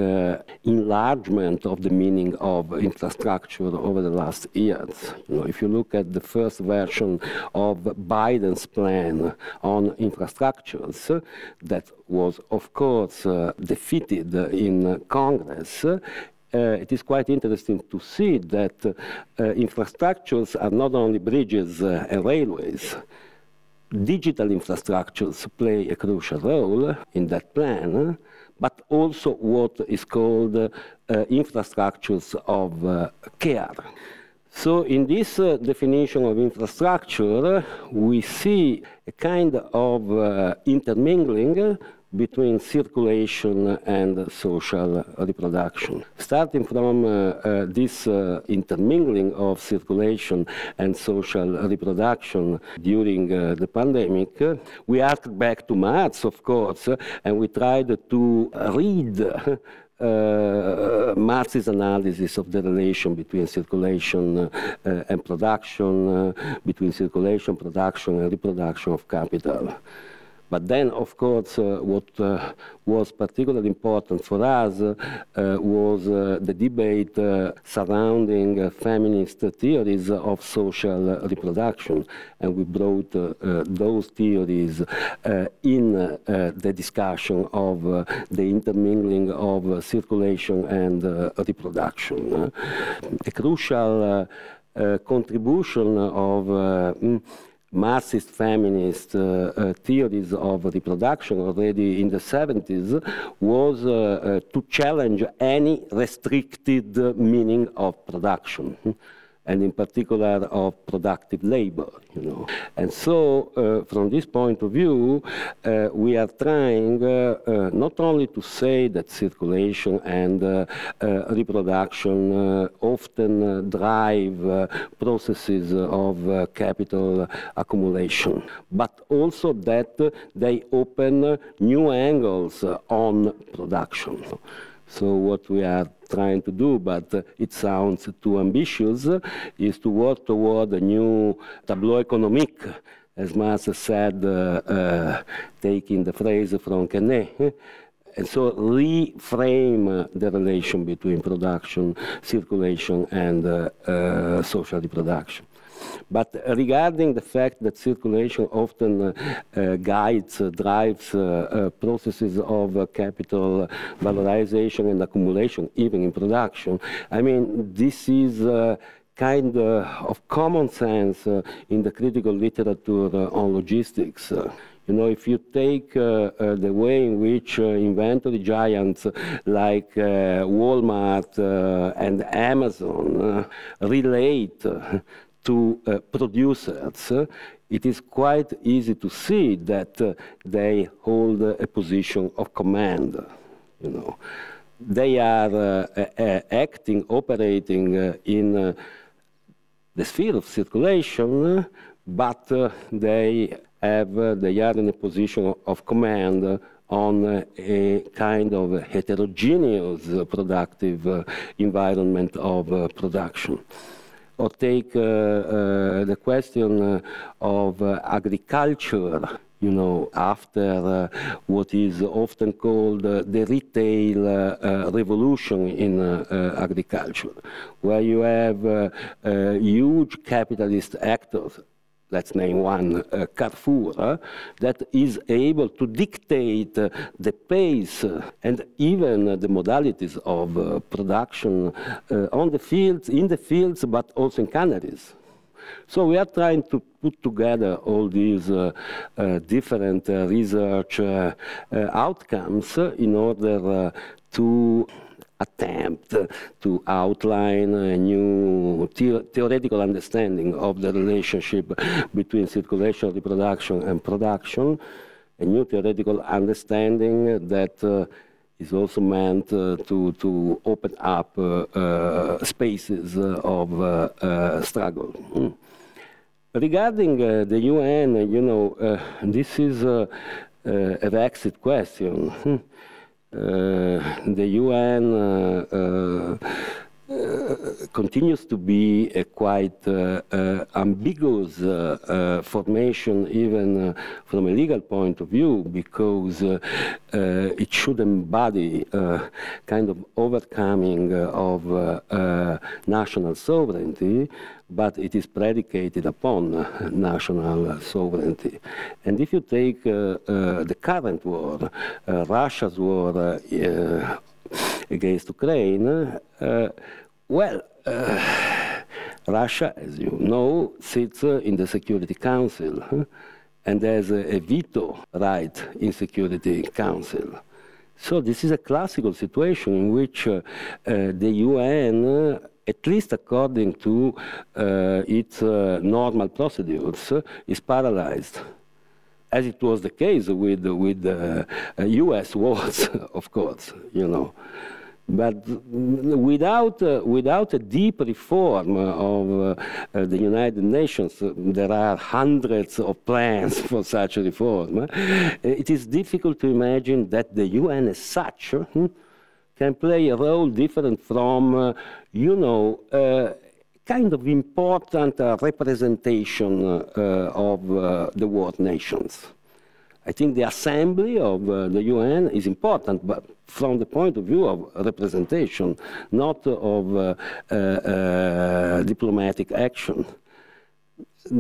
enlargement of the meaning of infrastructure over the last years. You know, if you look at the first version of Biden's plan on infrastructures, that was, of course, defeated in Congress, it is quite interesting to see that uh, infrastructures are not only bridges uh, and railways. Digital infrastructures play a crucial role in that plan, but also what is called uh, infrastructures of uh, care. So in this uh, definition of infrastructure, we see a kind of intermingling between circulation and social reproduction. Starting from uh, uh, this uh, intermingling of circulation and social reproduction during the pandemic, we asked back to Marx, of course, and we tried to read uh, Marx's analysis of the relation between circulation uh, and production, uh, between circulation, production, and reproduction of capital. But then, of course, uh, what uh, was particularly important for us uh, was uh, the debate uh, surrounding uh, feminist theories of social reproduction. And we brought those theories in the discussion of the intermingling of circulation and reproduction. a crucial contribution of Marxist feminist uh, uh, theories of reproduction already in the 70s was uh, to challenge any restricted meaning of production and in particular of productive labor, you know. And so, uh, from this point of view, uh, we are trying uh, uh not only to say that circulation and uh, uh, reproduction often drive processes of capital accumulation, but also that they open new angles on production. So what we are trying to do, but it sounds too ambitious, is to work toward a new tableau économique, as Marx said, uh, uh, taking the phrase from Quesnay. And so reframe the relation between production, circulation, and uh, social reproduction. But regarding the fact that circulation often uh, uh, guides, uh, drives processes of capital valorization and accumulation, even in production, I mean, this is kind of common sense in the critical literature on logistics. You know, if you take uh, uh, the way in which uh, inventory giants like Walmart and Amazon relate to uh, producers, uh, it is quite easy to see that uh, they hold a position of command. You know, they are acting, operating in the sphere of circulation, but they have they are in a position of command on a kind of heterogeneous productive environment of production or take uh, uh, the question uh, of agriculture you know, after uh, what is often called uh, the retail uh, revolution in agriculture, where you have huge capitalist actors let's name one, uh, Carrefour, uh, that is able to dictate uh, the pace and even the modalities of production on the fields, in the fields, but also in canneries. So we are trying to put together all these uh, uh, different uh, research outcomes in order to attempt to outline a new the theoretical understanding of the relationship between circulation, reproduction, and production, a new theoretical understanding that uh, is also meant uh, to, to open up uh, uh spaces of uh, uh, struggle. Mm. Regarding the UN, you know, this is a vexed question. The UN uh, uh, Uh, continues to be a quite uh, uh, ambiguous formation, even from a legal point of view, because it should embody kind of overcoming of national sovereignty but it is predicated upon national sovereignty. And if you take uh, uh, the current war, uh, Russia's war uh, against Ukraine, uh, well, uh, Russia, as you know, sits in the Security Council and has a, a veto right in Security Council. So this is a classical situation in which the UN at least according to uh, its uh, normal procedures, is paralyzed as it was the case with with uh, U.S. wars, of course, you know. But without uh, without a deep reform of uh, the United Nations, there are hundreds of plans for such a reform. It is difficult to imagine that the UN as such. Hmm, can play a role different from, uh, you know, uh, kind of important uh, representation uh, of uh, the world nations. I think the assembly of uh, the UN is important, but from the point of view of representation, not of diplomatic action.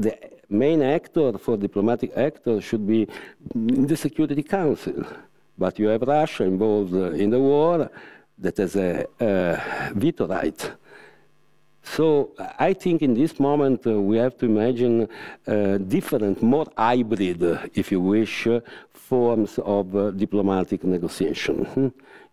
The main actor for diplomatic actor should be the Security Council but you have Russia involved in the war that has a, a veto right. So I think in this moment uh, we have to imagine uh, different, more hybrid, uh, if you wish, uh, forms of uh, diplomatic negotiation. hmm,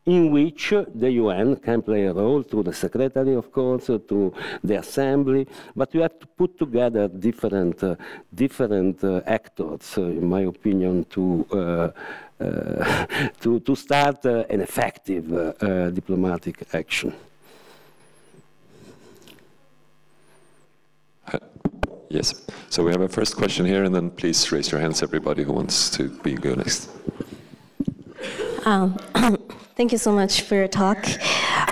In which uh, the UN can play a role through the secretary, of course, uh, to the assembly, but you have to put together different, uh, different uh, actors, uh, in my opinion, to uh, uh, to, to start uh, an effective uh, uh, diplomatic action. Yes. So we have a first question here, and then please raise your hands, everybody who wants to be go next. Um, Thank you so much for your talk.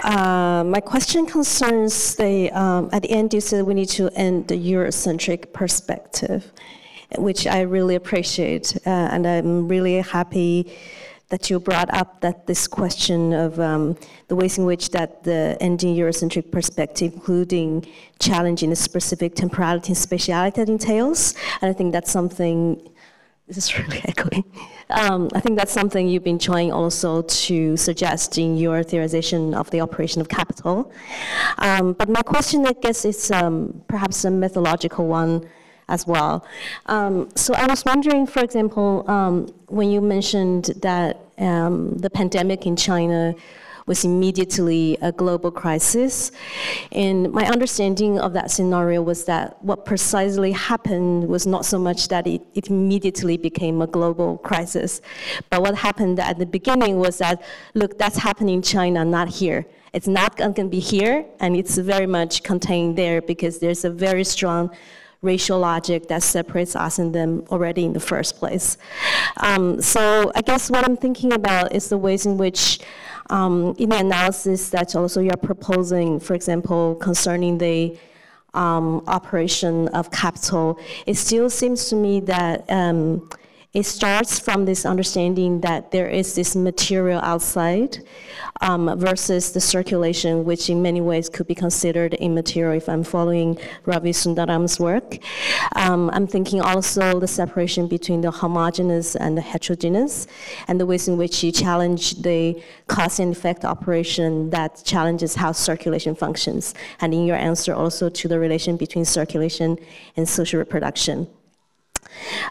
Uh, my question concerns the, um, at the end, you said we need to end the Eurocentric perspective, which I really appreciate. Uh, and I'm really happy that you brought up that this question of um, the ways in which that the ending Eurocentric perspective, including challenging the specific temporality and spatiality that entails. And I think that's something this is really echoing. Um, I think that's something you've been trying also to suggest in your theorization of the operation of capital. Um, but my question, I guess, is um, perhaps a methodological one as well. Um, so I was wondering, for example, um, when you mentioned that um, the pandemic in China was immediately a global crisis. And my understanding of that scenario was that what precisely happened was not so much that it, it immediately became a global crisis, but what happened at the beginning was that, look, that's happening in China, not here. It's not going to be here, and it's very much contained there because there's a very strong racial logic that separates us and them already in the first place. Um, so I guess what I'm thinking about is the ways in which um, in the analysis that also you're proposing, for example, concerning the um, operation of capital, it still seems to me that um, it starts from this understanding that there is this material outside um, versus the circulation, which in many ways could be considered immaterial if I'm following Ravi Sundaram's work. Um, I'm thinking also the separation between the homogeneous and the heterogeneous, and the ways in which you challenge the cause and effect operation that challenges how circulation functions, and in your answer also to the relation between circulation and social reproduction.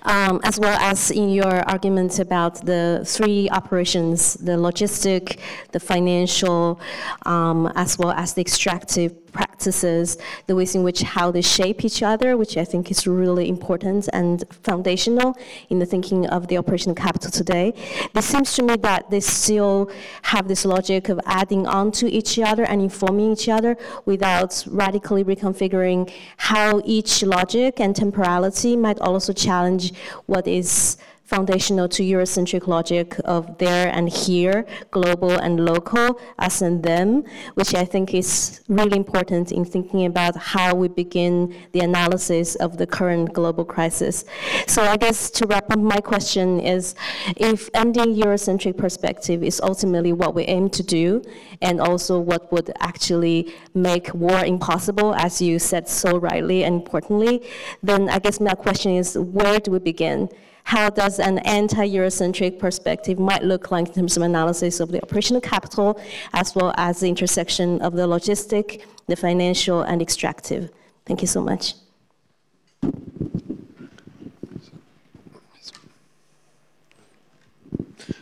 Um, as well as in your argument about the three operations, the logistic, the financial, um, as well as the extractive practices, the ways in which how they shape each other, which I think is really important and foundational in the thinking of the operational capital today. It seems to me that they still have this logic of adding on to each other and informing each other without radically reconfiguring how each logic and temporality might also challenge what is foundational to Eurocentric logic of there and here, global and local, us and them, which I think is really important in thinking about how we begin the analysis of the current global crisis. So I guess to wrap up my question is, if ending Eurocentric perspective is ultimately what we aim to do, and also what would actually make war impossible, as you said so rightly and importantly, then I guess my question is, where do we begin? How does an anti-Eurocentric perspective might look like in terms of analysis of the operational capital, as well as the intersection of the logistic, the financial, and extractive. Thank you so much.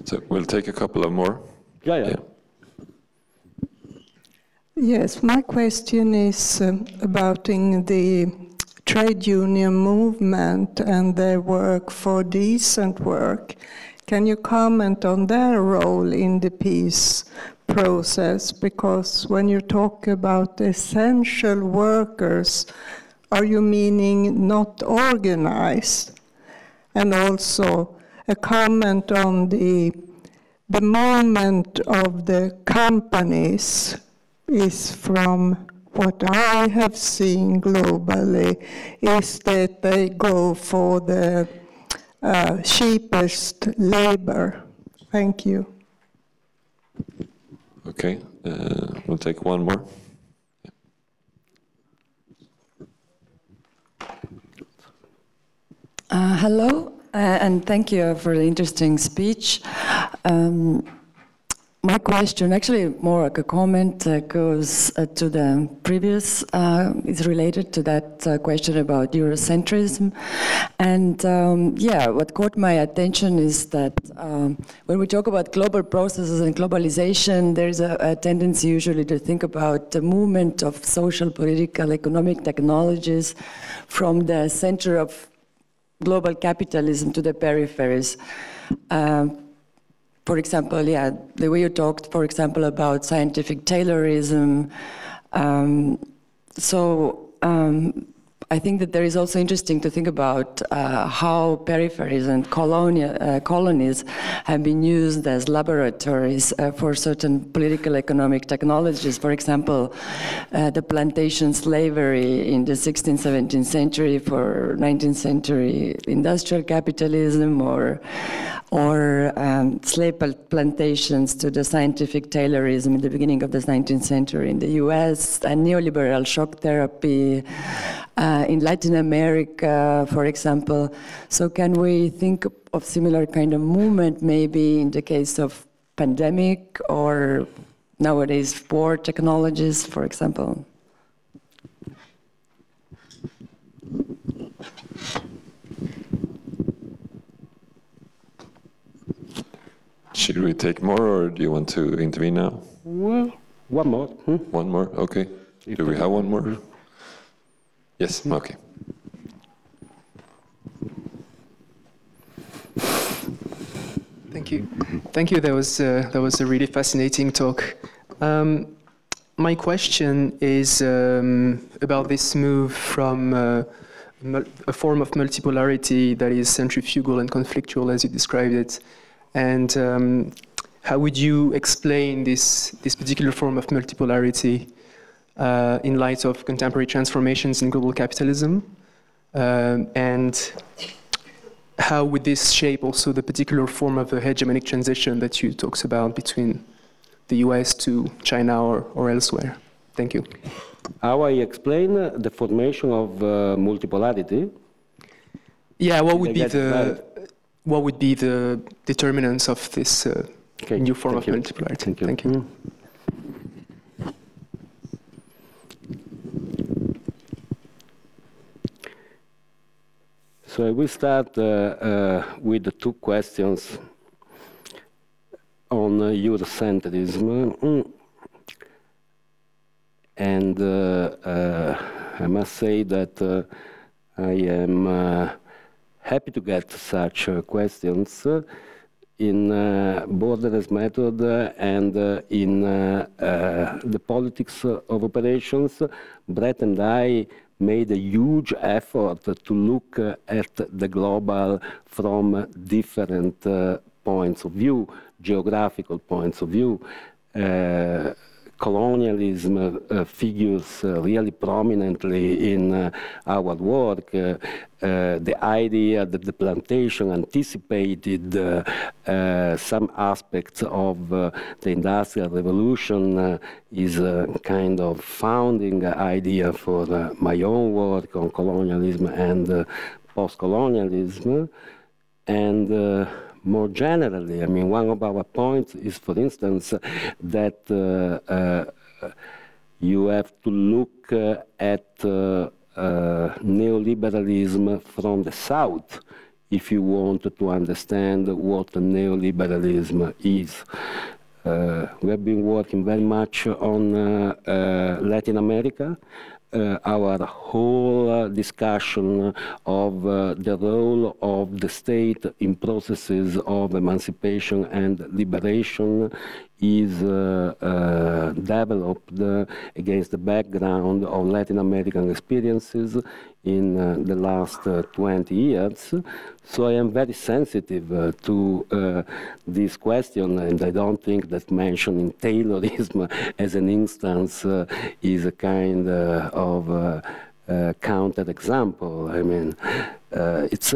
So we'll take a couple of more. Yeah, yeah. Yeah. Yes, my question is um, about in the trade union movement and their work for decent work. Can you comment on their role in the peace process? Because when you talk about essential workers, are you meaning not organized? And also a comment on the the moment of the companies is from what I have seen globally is that they go for the uh, cheapest labor. Thank you. Okay, uh, we'll take one more. Uh, hello, uh, and thank you for the interesting speech. Um, My question, actually more like a comment, uh, goes uh, to the previous, uh, is related to that uh, question about Eurocentrism. And um, yeah, what caught my attention is that um, when we talk about global processes and globalization, there's a, a tendency usually to think about the movement of social, political, economic technologies from the center of global capitalism to the peripheries. Um, for example, yeah, the way you talked, for example, about scientific Taylorism. Um, so um, I think that there is also interesting to think about uh, how peripheries and colonia, uh, colonies have been used as laboratories uh, for certain political economic technologies. For example, uh, the plantation slavery in the 16th, 17th century for 19th century industrial capitalism or or um, slave plantations to the scientific Taylorism in the beginning of the 19th century in the US, and neoliberal shock therapy uh, in Latin America, for example. So can we think of similar kind of movement maybe in the case of pandemic or nowadays war technologies, for example? Should we take more, or do you want to intervene now? Well, one more. Hmm? One more? Okay. Do we have one more? Yes, okay. Thank you. Thank you. That was, uh, that was a really fascinating talk. Um, my question is um, about this move from uh, a form of multipolarity that is centrifugal and conflictual, as you described it, and um, how would you explain this, this particular form of multipolarity uh, in light of contemporary transformations in global capitalism? Um, and how would this shape also the particular form of the hegemonic transition that you talked about between the US to China or, or elsewhere? Thank you. How I explain the formation of uh, multipolarity? Yeah, what would be the what would be the determinants of this uh, okay. new form Thank of you. multipolarity? Thank you. Thank you. So I will start uh, uh, with the two questions on uh, Eurocentrism. Mm. And uh, uh, I must say that I am happy to get such uh, questions uh, in uh, Border as Method and in the politics of operations. Brett and I made a huge effort to look at the global from different points of view, geographical points of view. Colonialism uh, figures uh, really prominently in uh, our work. Uh, uh, the idea that the plantation anticipated uh, some aspects of the Industrial Revolution is a kind of founding idea for my own work on colonialism and post-colonialism. And more generally, I mean, one of our points is, for instance, that uh, uh, you have to look uh, at uh, uh, neoliberalism from the South if you want to understand what neoliberalism is. Uh, we have been working very much on Latin America, uh, our whole uh, discussion of uh, the role of the state in processes of emancipation and liberation is uh, uh, developed uh, against the background of Latin American experiences in the last 20 years. So I am very sensitive to this question, and I don't think that mentioning Taylorism as an instance is a kind of uh, counter example. I mean, uh, it's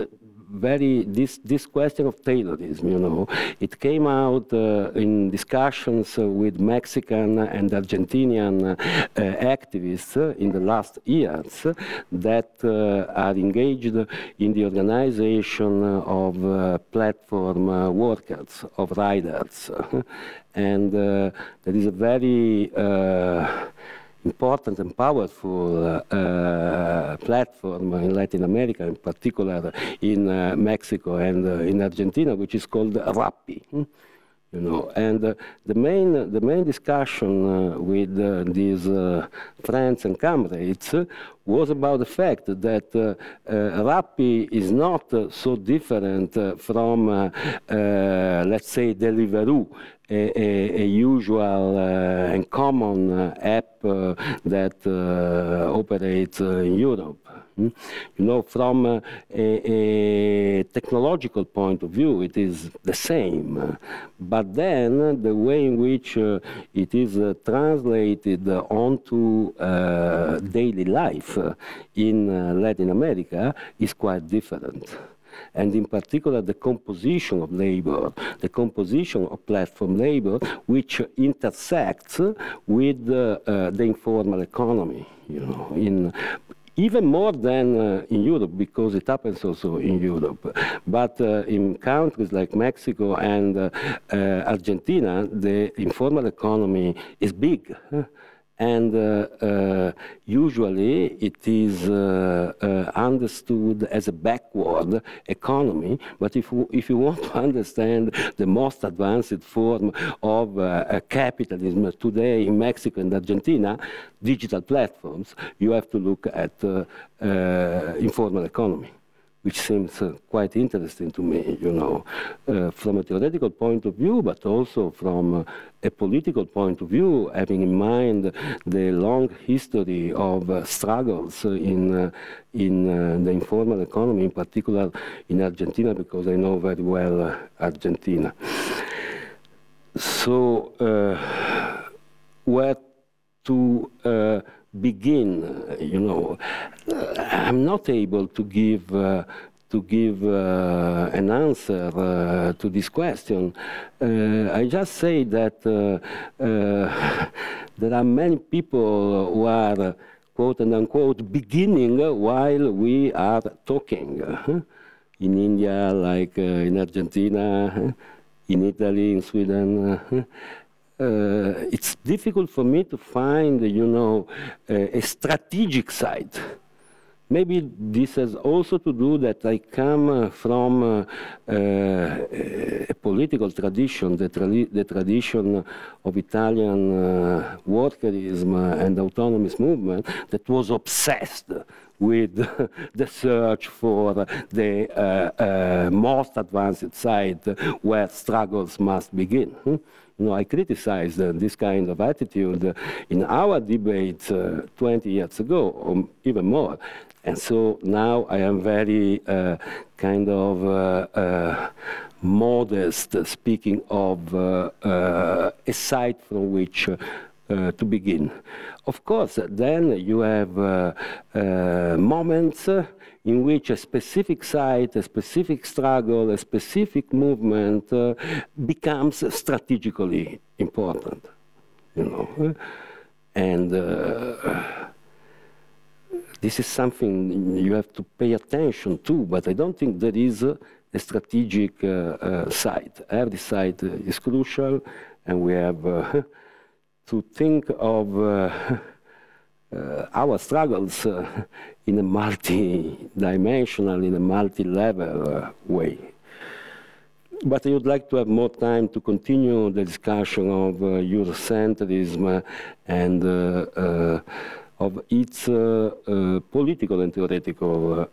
very this this question of Taylorism. You know, it came out uh, in discussions uh, with Mexican and Argentinian uh, activists uh, in the last years that uh, are engaged in the organization of platform workers, of riders, and there is a very important and powerful uh, platform in Latin America, in particular in uh, Mexico and uh, in Argentina, which is called Rappi. Hmm? You know, and uh, the main the main discussion uh, with uh, these friends and comrades was about the fact that Rappi is not so different from, let's say, Deliveroo, a, a, usual uh, and common uh, app uh, that operates in Europe. Hmm? You know, from a, a, technological point of view, it is the same. But then the way in which uh, it is uh, translated onto uh, daily life in Latin America is quite different and in particular the composition of labor, the composition of platform labor, which intersects with uh, uh, the informal economy. You know, in even more than uh, in Europe, because it happens also in Europe. But uh, in countries like Mexico and uh, uh Argentina, the informal economy is big and uh, uh, usually it is uh, uh, understood as a backward economy. But if, if you want to understand the most advanced form of capitalism today in Mexico and Argentina, digital platforms, you have to look at informal economy which seems uh, quite interesting to me, you know, uh, from a theoretical point of view, but also from uh, a political point of view, having in mind the long history of uh, struggles in, uh, in the informal economy, in particular in Argentina, because I know very well Argentina. So, where to begin, you know, I'm not able to give uh, to give uh, an answer uh, to this question. Uh, I just say that uh, uh, there are many people who are quote and unquote beginning while we are talking. In India, like in Argentina, in Italy, in Sweden uh, it's difficult for me to find, you know, a, a strategic side. Maybe this has also to do that I come uh, from uh, uh, a political tradition, the, tra the, tradition of Italian uh, workerism and autonomous movement that was obsessed with the search for the uh, uh, most advanced side where struggles must begin. Hmm? You know, I criticized uh, this kind of attitude in our debate uh, 20 years ago, or even more. And so now I am very uh, kind of uh, uh, modest, speaking of uh, a site from which to begin. Of course, then you have moments in which a specific site, a specific struggle, a specific movement uh, becomes strategically important, you know. And uh, this is something you have to pay attention to, but I don't think there is a, strategic uh, uh, site. Every site is crucial, and we have uh, to think of uh, our struggles in a multi-dimensional, in a multi-level uh, way. But I would like to have more time to continue the discussion of uh, Eurocentrism and uh, uh of its uh, uh, political and theoretical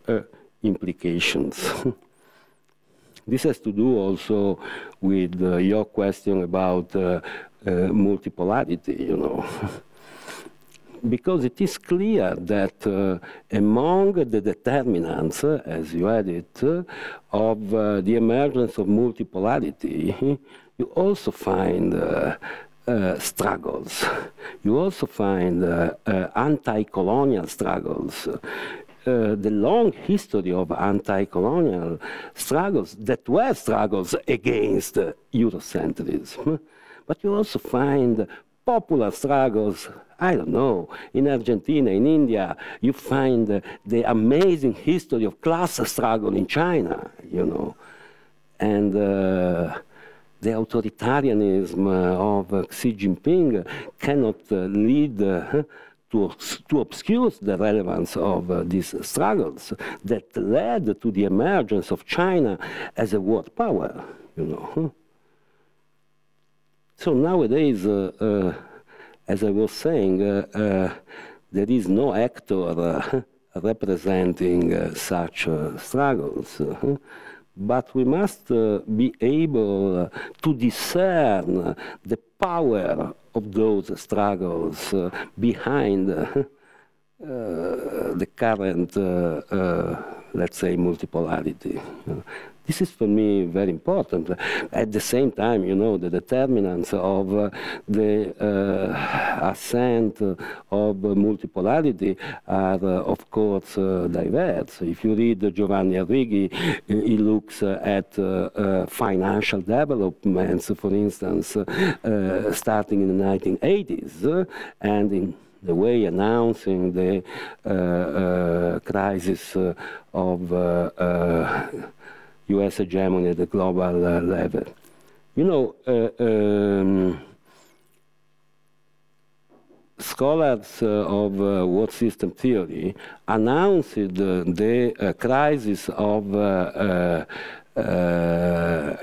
implications. this has to do also with your question about multipolarity, you know. because it is clear that uh, among the determinants, uh, as you had it, uh, of uh, the emergence of multipolarity, you also find uh, struggles. You also find anti-colonial struggles. uh, the long history of anti-colonial struggles that were struggles against uh, Eurocentrism. But you also find popular struggles, I don't know, in Argentina, in India, you find the amazing history of class struggle in China, you know. And uh, the authoritarianism uh, of Xi Jinping cannot uh, lead uh, to, obscure the relevance of these struggles that led to the emergence of China as a world power, you know. So nowadays, uh, uh, as I was saying, uh, uh there is no actor uh, representing uh, such struggles. But we must be able to discern the power of those struggles behind the current, let's say, multipolarity. This is for me very important. At the same time, you know, the determinants of uh, the uh, ascent of multipolarity are, uh, of course, uh, diverse. If you read Giovanni Arrighi, uh, he looks at uh, financial developments, for instance, starting in the 1980s, uh, and in the way announcing the crisis of U.S. hegemony at the global uh, level. You know, uh, um, scholars uh, of world system theory announced the crisis of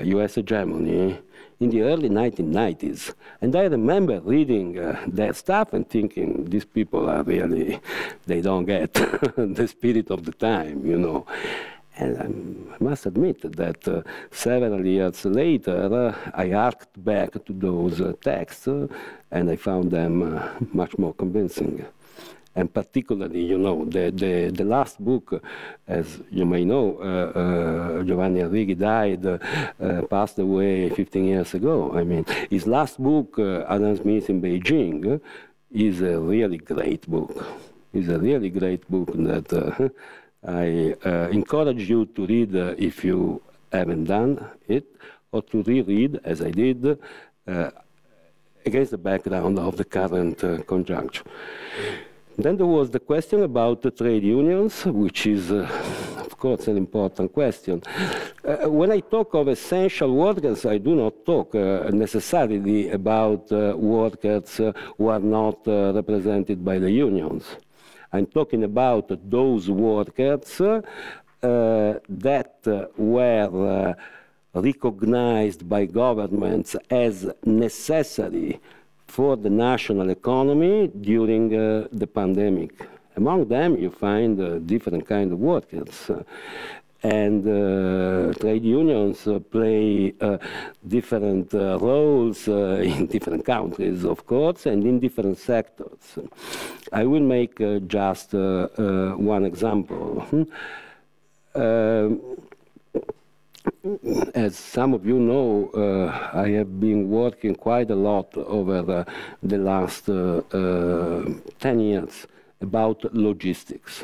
U.S. hegemony in the early 1990s. And I remember reading uh, their stuff and thinking, these people are really, they don't get the spirit of the time, you know. And I must admit that uh, several years later, uh, I harked back to those uh, texts uh, and I found them uh, much more convincing. And particularly, you know, the, the, the last book, uh, as you may know, Giovanni Arrighi died, passed away 15 years ago. I mean, his last book, Adam Smith in Beijing, is a really great book. It's a really great book that I uh, encourage you to read uh, if you haven't done it, or to reread, as I did, uh, against the background of the current uh, conjuncture. Then there was the question about the trade unions, which is, uh, of course, an important question. Uh, when I talk of essential workers, I do not talk necessarily about workers who are not represented by the unions. I'm talking about those workers uh, that were uh, recognized by governments as necessary for the national economy during uh, the pandemic. Among them, you find different kind of workers. And uh, trade unions uh, play uh, different uh, roles uh, in different countries, of course, and in different sectors. I will make uh, just one example. Hmm. Um, as some of you know, I have been working quite a lot over the last uh, uh, 10 years about logistics.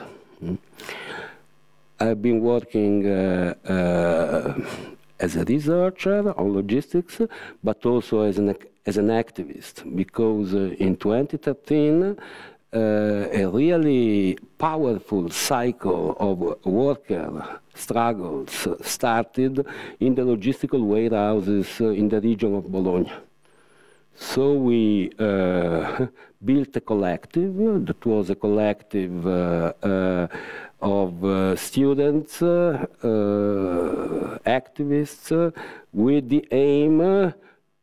I've been working uh, uh, as a researcher on logistics, but also as an, as an activist, because uh, in 2013, uh, a really powerful cycle of worker struggles started in the logistical warehouses in the region of Bologna. So we uh, built a collective that was a collective uh, of uh, students, uh, uh, activists, with the aim uh,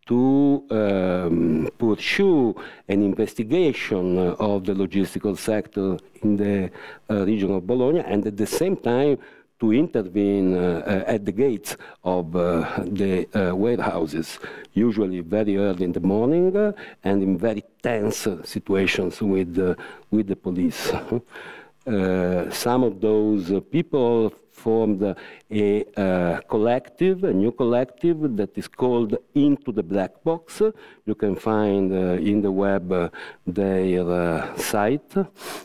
to um, pursue an investigation of the logistical sector in the uh, region of Bologna and at the same time to intervene uh, at the gates of uh, the uh, warehouses, usually very early in the morning and in very tense situations with, with the police. uh, some of those people formed a uh, collective, a new collective that is called Into the Black Box. You can find uh, in the web uh, their uh, site,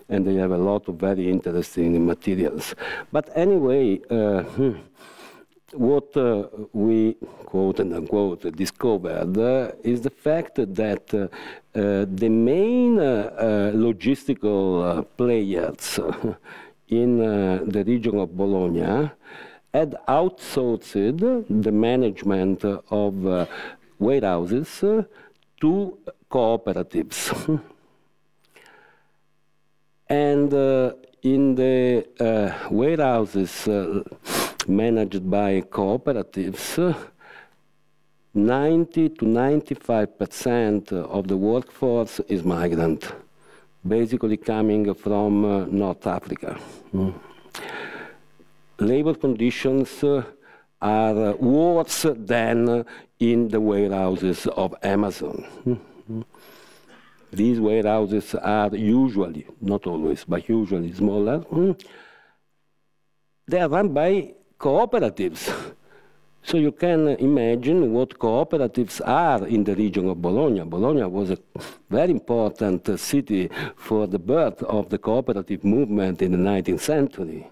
and they have a lot of very interesting materials. But anyway, uh, hmm, what uh, we quote and unquote discovered uh, is the fact that uh, the main uh, uh, logistical uh, players in the region of Bologna had outsourced the management of warehouses to cooperatives. And in the warehouses managed by cooperatives, uh, 90 to 95 percent of the workforce is migrant, basically coming from uh, North Africa. Mm. Labor conditions uh, are worse than in the warehouses of Amazon. Mm. These warehouses are usually, not always, but usually smaller. Mm. They are run by cooperatives. So you can imagine what cooperatives are in the region of Bologna. Bologna was a very important city for the birth of the cooperative movement in the 19th century.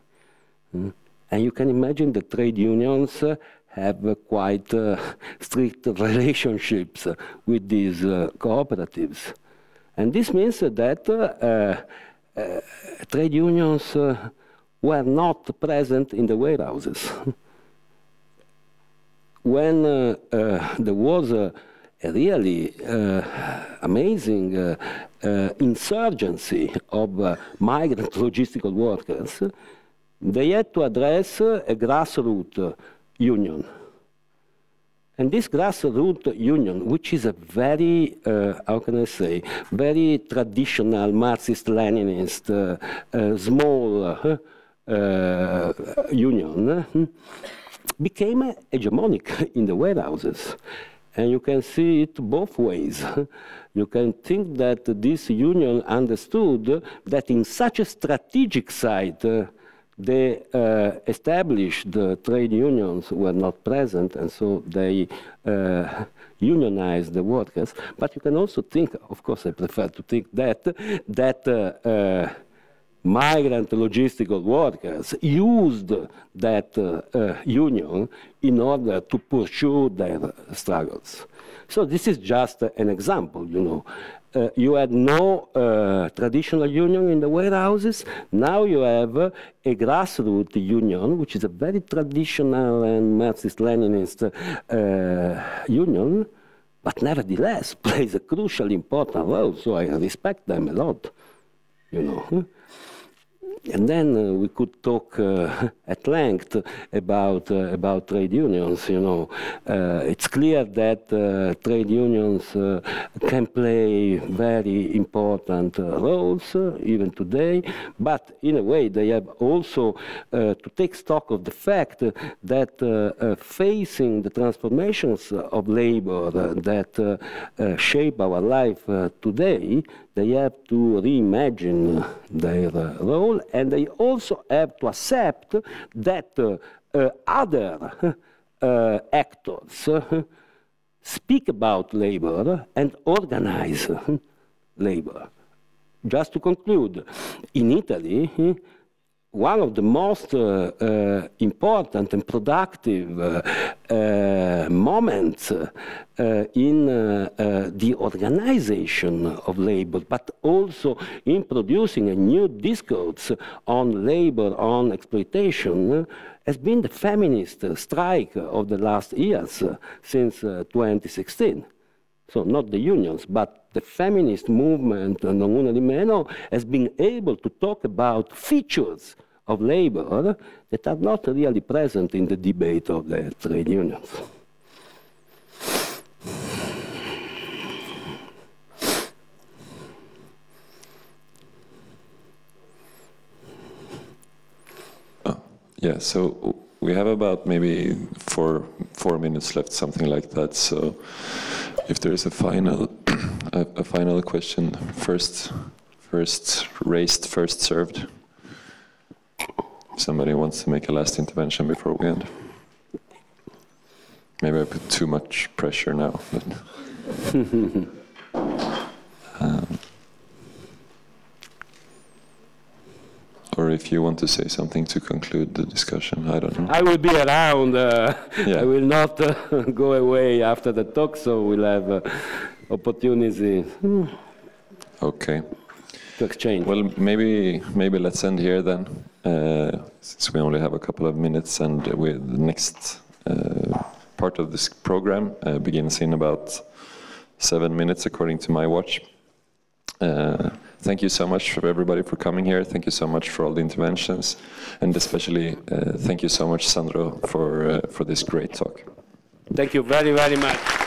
Mm. And you can imagine the trade unions have quite uh, strict relationships with these uh, cooperatives. And this means that uh, uh, trade unions uh, were not present in the warehouses. when uh, uh, there was a, a really uh, amazing uh, uh, insurgency of migrant logistical workers, they had to address a grassroots union. And this grassroots union, which is a very, uh, how can I say, very traditional Marxist-Leninist, uh, uh, small uh, uh, union, uh, became hegemonic in the warehouses. And you can see it both ways. You can think that this union understood that in such a strategic site, uh, the uh, established uh, trade unions were not present, and so they uh, unionized the workers. But you can also think, of course, I prefer to think that that uh, uh, migrant logistical workers used that uh, uh, union in order to pursue their struggles. So this is just an example, you know. Uh, you had no uh, traditional union in the warehouses. Now you have a grassroots union, which is a very traditional and Marxist-Leninist uh, union, but nevertheless plays a crucial, important role. So I respect them a lot, you know. And then uh, we could talk uh, at length about uh, about trade unions. You know, uh, it's clear that uh, trade unions uh, can play very important roles even today. But in a way, they have also to take stock of the fact that facing the transformations of labor that shape our life today, they have to reimagine their uh, role and they also have to accept that uh, uh, other actors speak about labor and organize labor. Just to conclude, in Italy, one of the most uh, uh, important and productive uh, uh, moments uh, in uh, the organization of labor, but also in producing a new discourse on labor, on exploitation, has been the feminist strike of the last years, since uh, 2016. So not the unions, but the feminist movement, non una di meno, has been able to talk about features of labor that are not really present in the debate of the trade unions. Ah, yeah, so we have about maybe four four minutes left, something like that. So if there is a final a, a final question, first first raised, first served. Somebody wants to make a last intervention before we end. Maybe I put too much pressure now. But Um, or if you want to say something to conclude the discussion, I don't know. I will be around. Uh, Yeah. I will not uh, go away after the talk, so we'll have uh, opportunity Okay. To exchange. Well, maybe maybe let's end here then, uh, since we only have a couple of minutes, and we, the next uh, part of this program uh, begins in about seven minutes, according to my watch. Uh, thank you so much for everybody for coming here. Thank you so much for all the interventions, and especially uh, thank you so much, Sandro, for uh, for this great talk. Thank you very, very much.